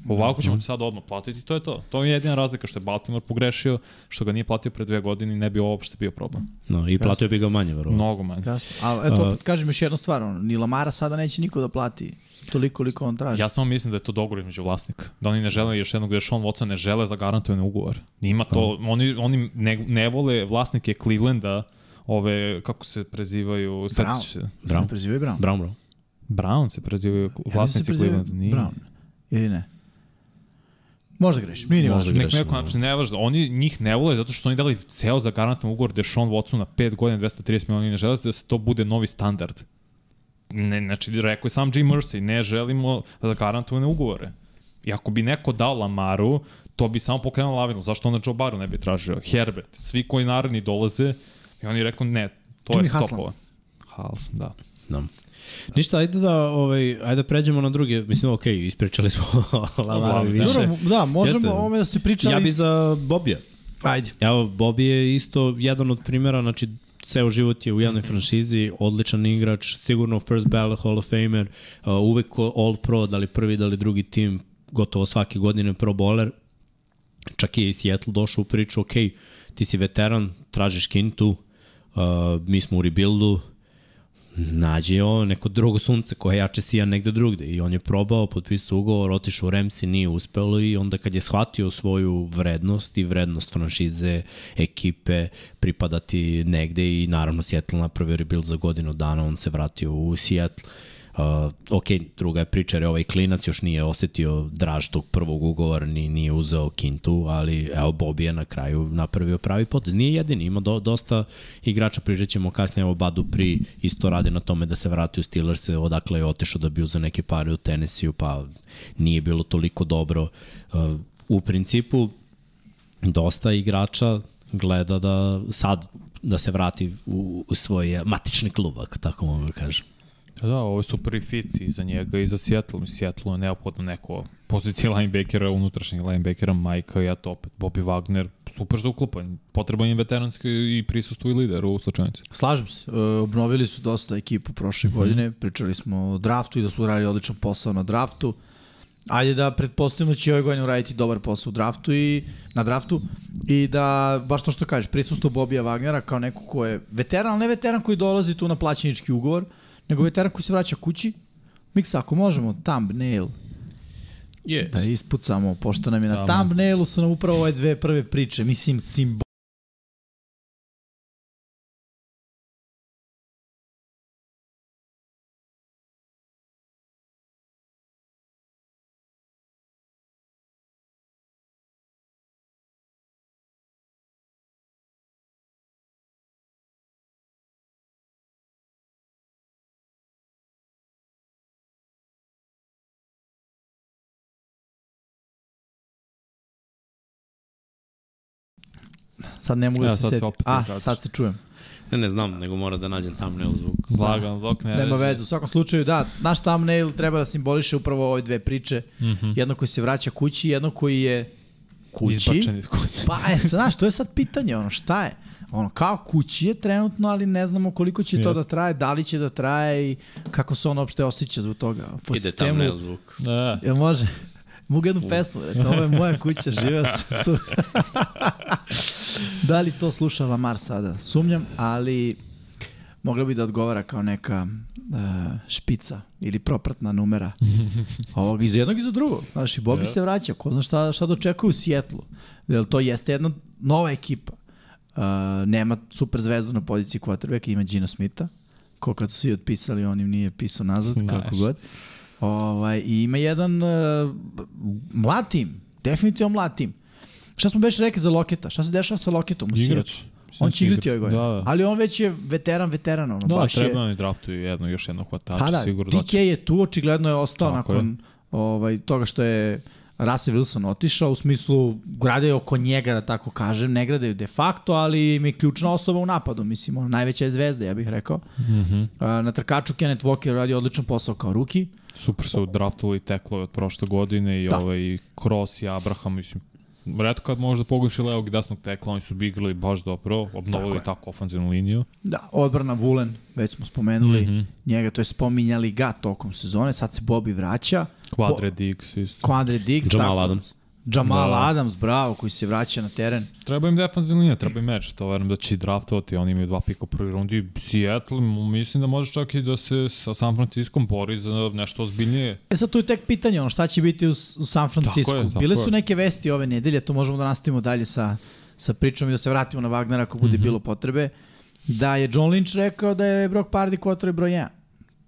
Ovako ćemo ti sad odmah platiti, to je to. To je jedina razlika što je Baltimore pogrešio, što ga nije platio pre dve godine i ne bi uopšte bio problem. No, I platio bi ga manje, verovatno. Mnogo manje. Jasno. Ali eto, opet kažem još jednu stvar, ono, ni Lamara sada neće niko da plati toliko koliko on traži. Ja samo mislim da je to dogovor između vlasnika. Da oni ne žele još jednog, da Sean Watson ne žele zagarantovane ugovor. Ima to, oni, oni ne, ne vole vlasnike Clevelanda, ove, kako se prezivaju, Brown. se. Se ne prezivaju Brown. Brown, bro. Brown se prezivaju Ja vlasnici se prezivaju Clevelanda. Nije. Brown. Ili ne? Možda grešim, nije ni Možda važno. Nek grešim, neko, da. znači, ne važno. Oni njih ne vole zato što su oni dali ceo zagarantovan ugovor da je Sean Watson na 5 godina 230 miliona i ne žele da se to bude novi standard. Ne, znači, rekao je sam Jim Mercy, ne želimo zagarantovane ugovore. I ako bi neko dao Lamaru, to bi samo pokrenuo lavinu. Zašto onda Joe Barrow ne bi tražio? Herbert, svi koji naredni dolaze, i oni rekao ne, to Jimmy je stopova. Haslam, da. Da. Ništa, ajde da, ovaj, ajde da pređemo na druge, mislim, ok, ispričali smo *laughs* Uglavnom, više. Dobro, da, možemo Jeste. o ovome da se priča, Ja bi za Bobija. Ajde. Evo, Bobby je isto jedan od primjera, znači ceo život je u jednoj franšizi, odličan igrač, sigurno first ballot Hall of Famer, uh, uvek all pro, da li prvi, da li drugi tim, gotovo svake godine pro bowler. Čak je i Seattle došao u priču, ok, ti si veteran, tražiš kintu, uh, mi smo u rebuildu, nađe on neko drugo sunce koje jače sija negde drugde. I on je probao, potpisao ugovor, otišao u Remsi, nije uspelo i onda kad je shvatio svoju vrednost i vrednost franšize, ekipe, pripadati negde i naravno Seattle napravio rebuild za godinu dana, on se vratio u Seattle Uh, ok, druga je priča je ovaj klinac još nije osetio draž tog prvog ugovora, ni, nije uzeo kintu, ali evo Bobby je na kraju napravio pravi potez. Nije jedini, ima do, dosta igrača, prižet ćemo kasnije, evo Badu Pri isto radi na tome da se vrati u Steelers, odakle je otešao da bi uzeo neke pare u Tennessee, pa nije bilo toliko dobro. Uh, u principu, dosta igrača gleda da sad da se vrati u, u svoj matični klub, ako tako mogu da kažem. Da, da, ovo je super fit i za njega i za Seattle. Mi Seattle je neophodno neko pozicije linebackera, unutrašnjeg linebackera, Majka i eto opet Bobby Wagner, super za uklopan. Potreban je veteranski i prisustvo i lider u slučajnici. Slažem se, e, obnovili su dosta ekipu prošle mm -hmm. godine, pričali smo o draftu i da su uradili odličan posao na draftu. Ajde da pretpostavimo da će ove godine uraditi dobar posao u draftu i na draftu i da, baš to što kažeš, prisustvo Bobija Wagnera kao neko ko je veteran, ali ne veteran koji dolazi tu na plaćenički ugovor, nego veteran koji se vraća kući. Miksa, ako možemo, thumbnail, Yes. da ispucamo, pošto nam je na Tamo. thumbnailu su nam upravo ove dve prve priče, mislim, simbol Sad ne mogu da Ja, se sad se setim. opet A, ukačeš. sad se čujem. Ne, ne znam, nego mora da nađem thumbnail zvuk. Lagan, dok ne Nema veze. U svakom slučaju, da, naš thumbnail treba da simboliše upravo ove dve priče. Mm Mhm. Jedno koji se vraća kući, jedno koji je kući. Izbačen iz kuće. Pa, e, sad, znaš, to je sad pitanje, ono, šta je? Ono, kao kući je trenutno, ali ne znamo koliko će to Jeste. da traje, da li će da traje i kako se on uopšte osjeća zbog toga. Po Ide sistemu, thumbnail zvuk. Da, Jel može? Mogu jednu pesmu, reći, ovo je moja kuća, živeo sam tu. *laughs* da li to sluša Lamar sada? Sumnjam, ali mogla bi da odgovara kao neka uh, špica ili propratna numera. *laughs* Ovog iz jednog i za drugog. Znaš, i Bobby Ja. se vraća. Ko zna šta, šta dočekuje u Sjetlu. Jer to jeste jedna nova ekipa. Uh, nema super zvezdu na poziciji quarterbacka, ima Gina Smitha. Ko kad su svi otpisali, on im nije pisao nazad, Znaš. kako god. Ovaj, I ima jedan uh, mlad tim, definitivno mlad tim. Šta smo već rekli za Loketa? Šta se dešava sa Loketom u. Seattle? On će igrati ove godine. Da, da. Ali on već je veteran, veteran. Ono, Da, baš je, treba nam draftuju jedno, još jedno hvatača, Pa da, sigurno TK doći. je tu, očigledno je ostao Tako nakon ovaj, toga što je Russell Wilson otišao, u smislu gradaju oko njega, da tako kažem, ne gradaju de facto, ali im je ključna osoba u napadu, mislim, ono, najveća je zvezda, ja bih rekao. Mm. -hmm. Na trkaču Kenneth Walker radi odličan posao kao ruki. Super su draftovali teklove od prošle godine i Da. ovaj Cross i Abraham, mislim, redko kad možda pogledaš i levog i desnog tekla, oni su igrali baš dobro, obnovili Tako tako, ofenzivnu liniju. Da, odbrana Vulen, već smo spomenuli mm. -hmm. njega, to je spominjali ga tokom sezone, sad se Bobby vraća. Quadre Diggs isto. Quadre Diggs, Jamal tako. Adams. Jamal Da. Adams, bravo, koji se vraća na teren. Treba im defensivna linija, treba im meč, to verujem da će i draftovati, oni imaju dva pika u prvoj rundi. Seattle, mislim da može čak i da se sa San Franciskom bori za nešto ozbiljnije. E sad tu je tek pitanje, ono, šta će biti u, u San Francisco. Tako je, tako Bile su neke vesti ove nedelje, to možemo da nastavimo dalje sa, sa pričom i da se vratimo na Wagnera ako bude mm -hmm. bilo potrebe. Da je John Lynch rekao da je Brock Pardy quarterback broj 1.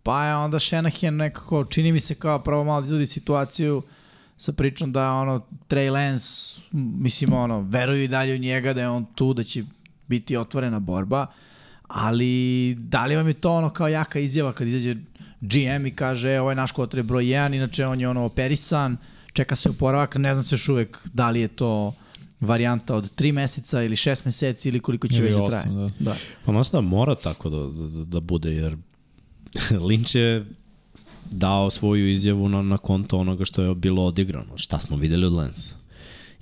Pa je onda Shanahan nekako, čini mi se kao pravo malo da izvodi situaciju sa pričom da ono Trey Lance, mislim ono, veruju i dalje u njega da je on tu, da će biti otvorena borba, ali da li vam je to ono kao jaka izjava kad izađe GM i kaže e, ovo je naš quarterback broj 1, inače on je ono operisan, čeka se oporavak, ne znam se još uvek da li je to varijanta od 3 meseca ili 6 meseci ili koliko će Ili već da traje. da. da. Pa znaš da mora tako da, da, da bude, jer *laughs* Lynch je dao svoju izjavu na, na konto onoga što je bilo odigrano. Šta smo videli od Lensa?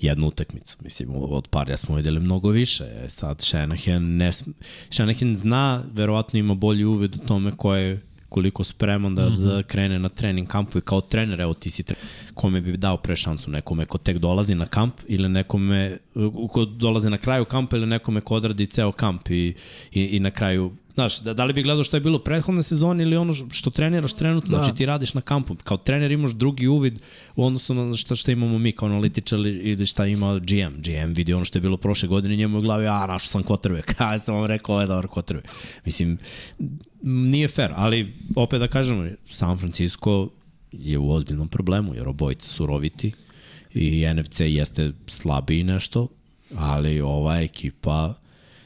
Jednu utakmicu. Mislim, od parja smo videli mnogo više. E, sad, Shanahan, ne, Shanahan zna, verovatno ima bolji uvid u tome ko je koliko spreman da, mm -hmm. da krene na trening kampu i kao trener, evo ti si tre... kome bi dao pre šansu, nekome ko tek dolazi na kamp ili nekome ko dolazi na kraju kampa ili nekome ko odradi ceo kamp i, i, i na kraju Znaš, da, da li bi gledao šta je bilo prethodne sezone ili ono što treniraš trenutno, da. znači ti radiš na kampu. Kao trener imaš drugi uvid u odnosu na šta, šta imamo mi kao analitičar ili šta ima GM. GM vidi ono što je bilo prošle godine, njemu u glavi, a našao sam kotrve. Kao *laughs* ja sam vam rekao, ovo je dobar kotrve. Mislim, nije fair, ali opet da kažemo, San Francisco je u ozbiljnom problemu, jer obojica su roviti i NFC jeste slabiji nešto, ali ova ekipa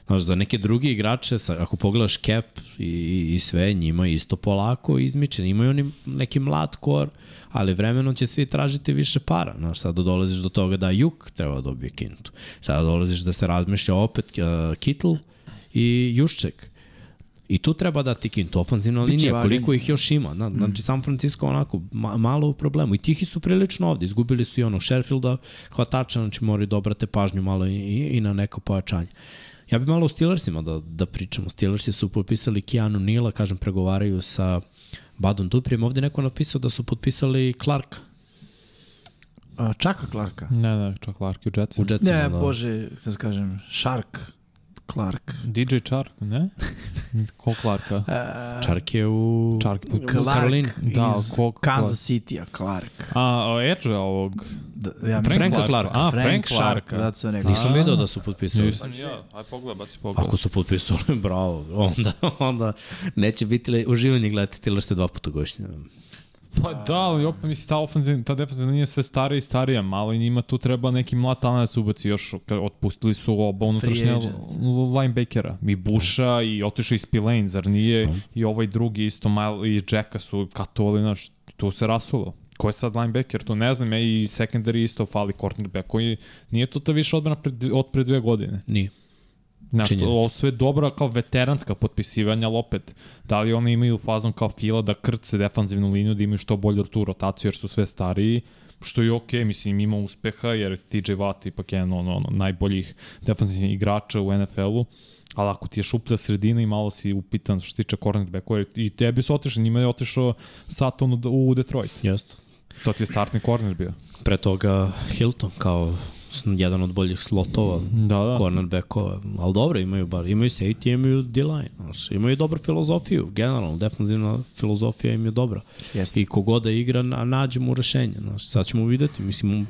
Znaš, za neke druge igrače, sa, ako pogledaš cap i, i sve, njima isto polako izmiče. Imaju oni neki mlad kor, ali vremenom će svi tražiti više para. Znaš, sada dolaziš do toga da Juk treba da dobije Kintu. Sada dolaziš da se razmišlja opet uh, Kittle i Jušček. I tu treba da ti kintu ofanzivna linija, koliko ih još ima. Na, znači, San Francisco onako ma, malo u problemu. I tihi su prilično ovde. Izgubili su i ono Sherfielda, hvatača, znači moraju da obrate pažnju malo i, i, i na neko pojačanje. Ja bih malo o Steelersima da, da pričamo. Steelersi su potpisali Keanu Nila, kažem, pregovaraju sa Badon Duprijem. Ovde neko napisao da su potpisali Clarka. A, Čaka Clarka? Ne, ne, Čaka Clark u Jetsima. U Jetsima, Ne, da. bože, kako se kažem, Shark Clark. DJ Chark, ne? *laughs* Ko Clarka? Uh, Čark je u, Čark. u Clark Karolini. Da, iz ko- Kansas City-a, Clark. A, o, Edge ovog. Da, ja Frank Franka Clarka. Clarka. A, Frank Shark, Clarka. zato sam rekao. Nisam video da su potpisali. Nisam ja. Aj pogledaj, baci pogledaj. Ako su potpisali, bravo. Onda, onda neće biti le, uživanje gledati Steelers dva puta godišnje. Pa da, ali opet misli, ta ofenzivna, ta defensivna linija sve starija i starija, malo i njima tu treba neki mlad talent da se ubaci još, kad otpustili su oba unutrašnja linebackera, i Busha i otišao i Spillane, zar nije, i ovaj drugi isto, Mile, i Jacka su katovali, znaš, tu se rasulo. Ko je sad linebacker, to ne znam, ja i secondary isto fali cornerback, koji nije to ta više odbrana pred, od pre dve godine. Nije. Znaš, ovo sve dobra kao veteranska potpisivanja, ali opet, da li oni imaju fazon kao fila da krce defanzivnu liniju, da imaju što bolju tu rotaciju jer su sve stariji, što je okej, okay, mislim, ima uspeha jer TJ Watt ipak je jedan ono, ono, najboljih defanzivnih igrača u NFL-u, ali ako ti je šuplja sredina i malo si upitan što se tiče cornerbackova, i tebi su otišli, njima je otišao Saturn u, Detroit. Jeste. To ti je startni corner bio. Pre toga Hilton kao jedan od boljih slotova, Da, da. cornerbackova, ali dobro, imaju bar, imaju safety, imaju D-line, znaš, imaju dobru filozofiju, generalno, defensivna filozofija im je dobra. Jeste. I kogoda da igra, na, nađe mu rešenje, znaš, sad ćemo videti, mislim,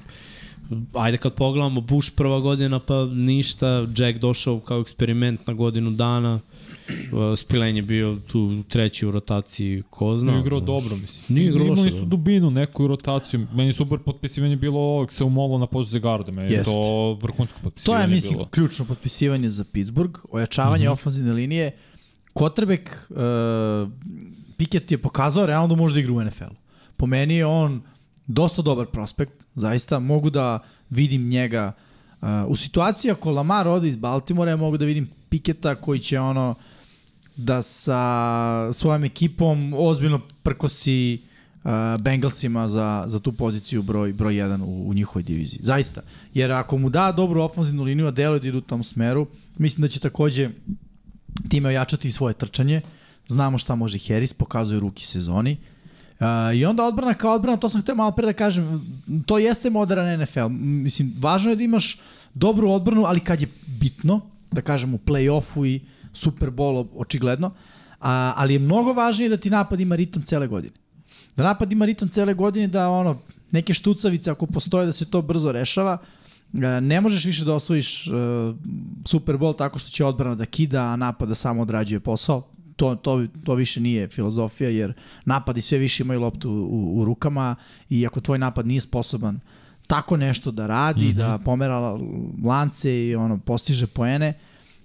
ajde kad pogledamo, Bush prva godina, pa ništa, Jack došao kao eksperiment na godinu dana, Uh, Spilen je bio tu treći u rotaciji, ko zna. Nije igrao dobro, mislim. Nije igrao Imali su da. dubinu, neku rotaciju. Meni super potpisivanje bilo ovog se umolo na poziciji garda. Meni je Jest. to vrhunsko To potpisivanje je, mislim, bilo. ključno potpisivanje za Pittsburgh, ojačavanje mm -hmm. ofenzivne linije. Kotrbek, uh, Pickett je pokazao realno da može da igra u NFL. Po meni je on dosta dobar prospekt, zaista. Mogu da vidim njega uh, u situaciji ako Lamar ode iz Baltimora, ja mogu da vidim Piketa koji će ono da sa svojom ekipom ozbiljno prkosi uh, Bengalsima za, za tu poziciju broj, broj 1 u, u njihovoj diviziji. Zaista. Jer ako mu da dobru ofenzivnu liniju, a deluje da idu u tom smeru, mislim da će takođe time ojačati i svoje trčanje. Znamo šta može Harris, pokazuje ruki sezoni. Uh, I onda odbrana kao odbrana, to sam hteo malo pre da kažem, to jeste modern NFL. Mislim, važno je da imaš dobru odbranu, ali kad je bitno, da kažem u play-offu i Super Bowl očigledno, a, ali je mnogo važnije da ti napad ima ritam cele godine. Da napad ima ritam cele godine, da ono, neke štucavice ako postoje da se to brzo rešava, ne možeš više da osvojiš uh, Super Bowl tako što će odbrana da kida, a napad da samo odrađuje posao. To, to, to više nije filozofija, jer napadi sve više imaju loptu u, u rukama i ako tvoj napad nije sposoban tako nešto da radi, mm -hmm. da pomera lance i ono postiže poene,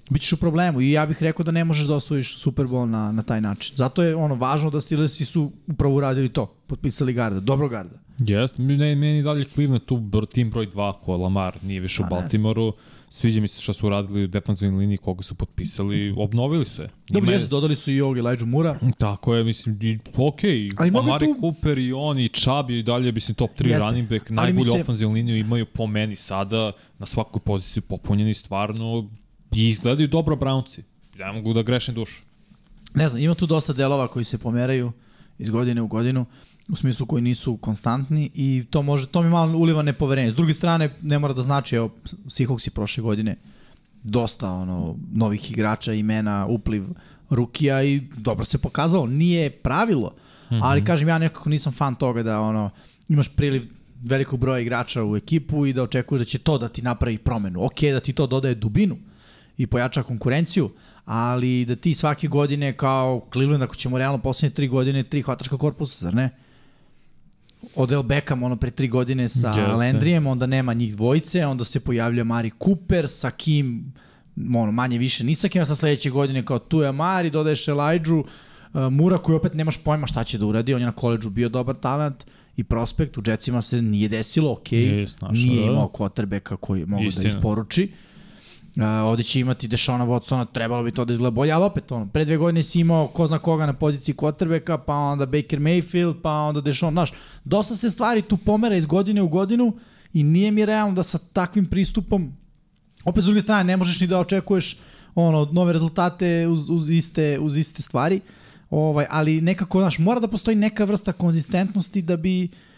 bit ćeš u problemu. I ja bih rekao da ne možeš da osvojiš Super Bowl na, na taj način. Zato je ono važno da Steelersi su upravo uradili to. Potpisali garda, dobro garda. Jeste, ne, meni dalje Cleveland tu br, tim broj 2 ko Lamar nije više u Pa, ne Baltimoru. Sviđa mi se šta su uradili u defensivnoj liniji, koga su potpisali, obnovili su je. Dobro, jesu, dodali su i ovog Elijah Mura. Tako je, mislim, i, ok, Ali Amari tu- Cooper i on i Chubb i dalje, mislim, top 3 Jeste. running back, najbolju se- ofenzivnu liniju imaju po meni sada na svakoj poziciji popunjeni stvarno i izgledaju dobro Brownci. Ja mogu da grešim dušu. Ne znam, ima tu dosta delova koji se pomeraju iz godine u godinu, u smislu koji nisu konstantni i to može to mi malo uliva nepoverenje. S druge strane, ne mora da znači, evo, Seahawksi prošle godine dosta ono novih igrača, imena, upliv rukija i dobro se pokazalo. Nije pravilo, mm -hmm. ali kažem ja nekako nisam fan toga da ono imaš priliv velikog broja igrača u ekipu i da očekuješ da će to da ti napravi promenu. Ok, da ti to dodaje dubinu i pojača konkurenciju, ali da ti svake godine kao Cleveland, ako ćemo realno poslednje tri godine, tri hvatačka korpusa, zar ne? Odel Beckham ono pre tri godine sa Jeste. Landrijem, onda nema njih dvojice, onda se pojavlja Mari Cooper, sa kim ono, manje više ni sa kim, a sa sledeće godine kao tu je Mari, dodaješ Elijah, uh, Mura koji opet nemaš pojma šta će da uradi, on je na koleđu bio dobar talent i prospekt, u Jetsima se nije desilo, ok, nije, nije da. imao quarterbacka koji mogu da Istina. da isporuči. Uh, ovde će imati Dešona Watsona, trebalo bi to da izgleda bolje, ali opet ono, pre dve godine si imao ko zna koga na poziciji quarterbacka, pa onda Baker Mayfield, pa onda Dešon, znaš, dosta se stvari tu pomera iz godine u godinu i nije mi realno da sa takvim pristupom, opet s druge strane, ne možeš ni da očekuješ ono, nove rezultate uz, uz, iste, uz iste stvari, ovaj, ali nekako, znaš, mora da postoji neka vrsta konzistentnosti da bi uh,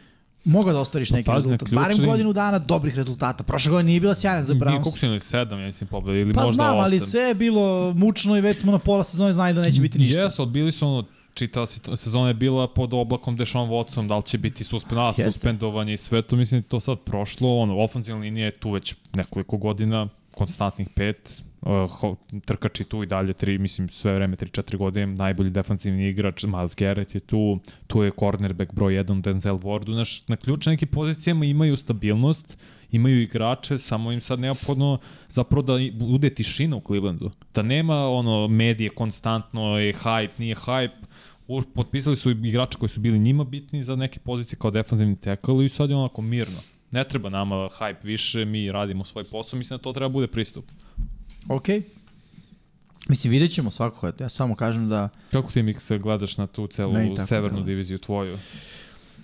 mogao da ostvariš neki pa, rezultat. Ključni... Barem godinu dana dobrih rezultata. Prošle godine nije bila sjajna za Browns. Nije koliko su imali sedam, ja mislim, pobeda, ili pa, možda znam, osam. ali sve je bilo mučno i već smo na pola sezone znali da neće biti ništa. Jesu, odbili su ono, čitala sezona je bila pod oblakom Dešon Watson, da li će biti suspendovanje, suspendovanje i sve to, mislim, to sad prošlo, ono, ofenzivna linija je tu već nekoliko godina, konstantnih pet, uh, trkači tu i dalje, tri, mislim, sve vreme 3-4 godine, najbolji defanzivni igrač, Miles Garrett je tu, tu je cornerback broj 1, Denzel Ward, znaš, na ključne neke pozicijama imaju stabilnost, imaju igrače, samo im sad neophodno zapravo da bude tišina u Clevelandu. Da nema ono medije konstantno je hype, nije hype, potpisali su igrače koji su bili njima bitni za neke pozicije kao defanzivni tackle i sad je onako mirno. Ne treba nama hype više, mi radimo svoj posao, mislim da to treba bude pristup. Ok. Mislim, vidjet ćemo svakako. Ja samo kažem da... Kako ti, Miksa, gledaš na tu celu severnu treba. diviziju tvoju?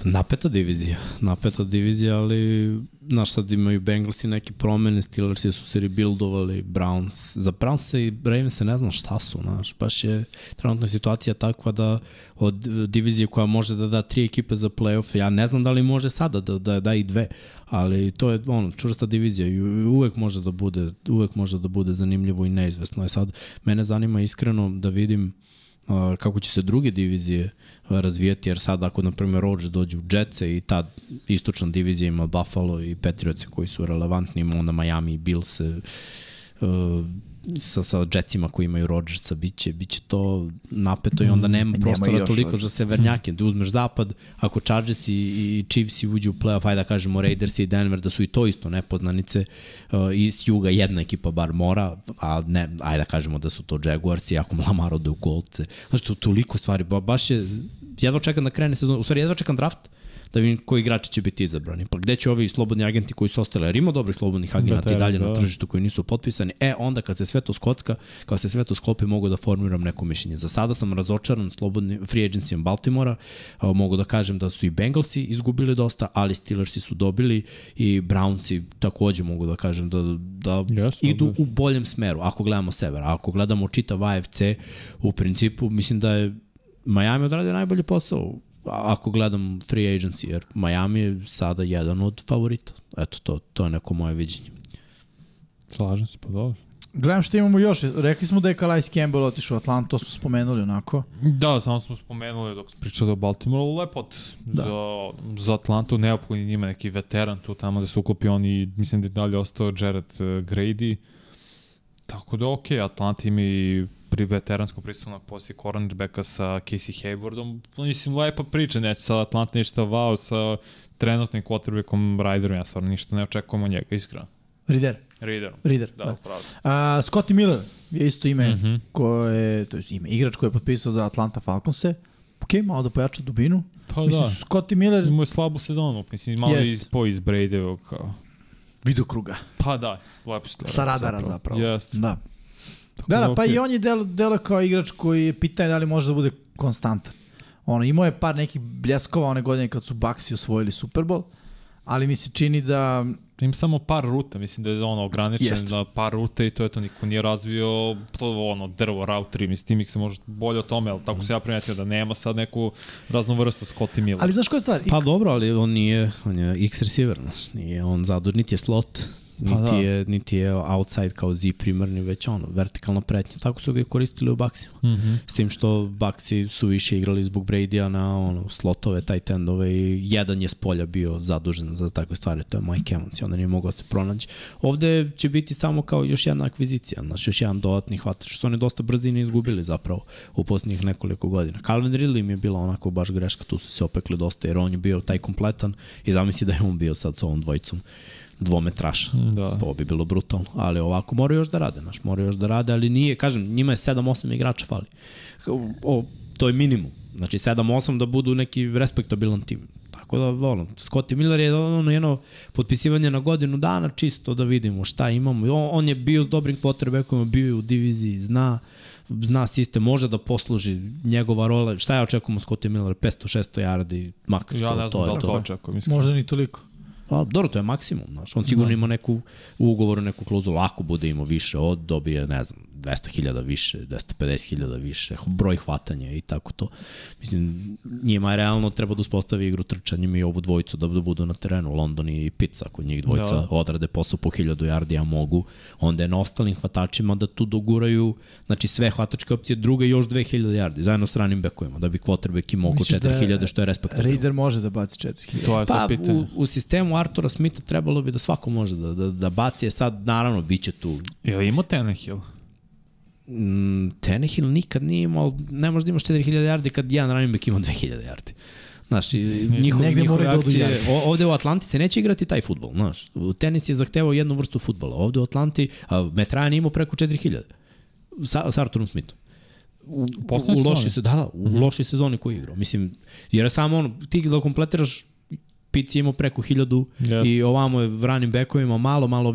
Napeta divizija, napeta divizija, ali znaš sad imaju Bengalsi neke promene, Steelersi su se rebuildovali, Browns, za Browns i Ravens se ne znam šta su, znaš, baš je trenutna situacija takva da od divizije koja može da da tri ekipe za playoff, ja ne znam da li može sada da da, da i dve, ali to je ono čvrsta divizija i uvek može da bude uvek može da bude zanimljivo i neizvesno. Je sad mene zanima iskreno da vidim uh, kako će se druge divizije razvijati, jer sad ako, na primjer, Rodgers dođe u Jetsa i ta istočna divizija ima Buffalo i Patriots koji su relevantni, onda Miami i Bills, sa, sa Jetsima koji imaju Rodgersa, biće, biće to napeto i onda mm, nema prostora nema toliko za severnjake. Da uzmeš zapad, ako Chargers i, i Chiefs i uđu u playoff, ajde da kažemo Raiders i Denver, da su i to isto nepoznanice, uh, i s juga jedna ekipa bar mora, a ne, ajde da kažemo da su to Jaguars i ako Lamar ode u kolce. Znači, to toliko stvari, ba, baš je, jedva čekam da krene sezon, u stvari jedva čekam draft, da vidim koji igrači će biti izabrani. Pa gde će ovi slobodni agenti koji su ostali, jer ima dobrih slobodnih agenta i dalje da. na tržištu koji nisu potpisani, e onda kad se sve to skocka, kad se sve to sklopi mogu da formiram neko mišljenje. Za sada sam razočaran slobodni free agencijom Baltimora, mogu da kažem da su i Bengalsi izgubili dosta, ali Steelersi su dobili i Brownsi takođe mogu da kažem da, da yes, idu u boljem smeru, ako gledamo sever. Ako gledamo čitav AFC, u principu mislim da je Miami odradio najbolji posao ako gledam free agency, jer Miami je sada jedan od favorita. Eto, to, to je neko moje viđenje. Slažem se, pa dobro. Gledam što imamo još. Rekli smo da je Calais Campbell otišao u Atlantu, to smo spomenuli onako. Da, samo smo spomenuli dok smo pričali o Baltimore, lepot da. za, za Atlantu, neophodni njima neki veteran tu tamo da se uklopi on i mislim da je dalje ostao Jared uh, Grady. Tako da okej, okay, Atlanta ima i pri veteranskom pristupu na poslije cornerbacka sa Casey Haywardom. Mislim, lepa priča, neće sa Atlanta ništa wow, sa trenutnim quarterbackom Ryderom, ja stvarno ništa ne očekujem od njega, iskreno. Rider. Rider. Rider, da, da. pravo. A, Scotty Miller je isto ime mm -hmm. koje, to je ime, igrač koji je potpisao za Atlanta Falconse. Ok, malo da pojača dubinu. Pa mislim, da. Scotty Miller... Imao je slabu sezonu, mislim, malo jest. ispo iz Bradyvog kao... Vidokruga. Pa da, lepo se Sa radara zapravo. zapravo. Jest. Da. Da, da, pa okay. i on je delo, delo kao igrač koji je pitanje da li može da bude konstantan. Ono, imao je par nekih bljeskova one godine kad su Baxi osvojili Super Bowl, ali mi se čini da... Ima samo par ruta, mislim da je ono ograničen Jest. da par ruta i to je to, niko nije razvio to ono drvo, route 3, mislim Timik se može bolje o tome, ali tako se ja primetio da nema sad neku raznu vrstu Scotty Miller. Ali znaš koja je stvar? Pa dobro, ali on nije, on je X receiver, znaš, nije on zadur, niti je slot, Niti, Pa da. je, niti je outside kao Z primarni, već ono, vertikalna pretnja. Tako su ga i koristili u Baksima. Mm -hmm. S tim što Baksi su više igrali zbog Brady-a na ono, slotove, tight endove i jedan je s polja bio zadužen za takve stvari, to je Mike Evans i onda nije mogao da se pronaći. Ovde će biti samo kao još jedna akvizicija, znači još jedan dodatni hvatač, što su oni dosta brzine izgubili zapravo u posljednjih nekoliko godina. Calvin Ridley im je bila onako baš greška, tu su se opekli dosta jer on je bio taj kompletan i zamisli da je on bio sad sa ovom dvojicom dvometraša. Da. To bi bilo brutalno. Ali ovako moraju još da rade, znaš, moraju još da rade, ali nije, kažem, njima je 7-8 igrača fali. O, to je minimum. Znači 7-8 da budu neki respektabilan tim. Tako da, ono, Scotty Miller je ono jedno potpisivanje na godinu dana čisto da vidimo šta imamo. On, on je bio s dobrim quarterbackom, bio je u diviziji, zna zna sistem, može da posluži njegova rola. Šta ja očekujem od Scotty Miller? 500-600 yardi, maks. Ja to, ne znam to da je li to. očekujem. Možda ni toliko. Pa, dobro, to je maksimum, znaš. On sigurno ima neku u ugovoru, neku klauzulu, ako bude imao više od, dobije, ne znam, 200.000 više, 250.000 više, broj hvatanja i tako to. Mislim, njima je realno treba da uspostavi igru trčanjem i ovu dvojicu da, budu na terenu, London i Pizza, ako njih dvojica Da. odrade posao po 1000 yardi, a mogu, onda je na ostalim hvatačima da tu doguraju, znači sve hvatačke opcije, druga još 2000 yardi, zajedno s ranim bekovima, da bi quarterback imao oko Misliš da 4000, što je respektabilno. Raider može da baci 4000. To je Pa, pitanje. u, u sistemu Artura Smitha trebalo bi da svako može da, da, da baci, je sad naravno bit će tu Je li imao Tenehill? Mm, Tenehill nikad nije imao, ne može da imaš 4000 yardi kad jedan running back ima 2000 yardi. Znaš, njihov, Negde njihove da akcije, o, ovde u Atlanti se neće igrati taj futbol, znaš. U tenis je zahtevao jednu vrstu futbola. Ovde u Atlanti, a je imao preko 4000 sa, sa Arturom Smithom. U, u loši sezone? se, da, da, u mm -hmm. loši sezoni koji igrao. Mislim, jer je samo ono, ti da kompletiraš Pici imao preko 1000 Jeste. i ovamo je running backovima malo, malo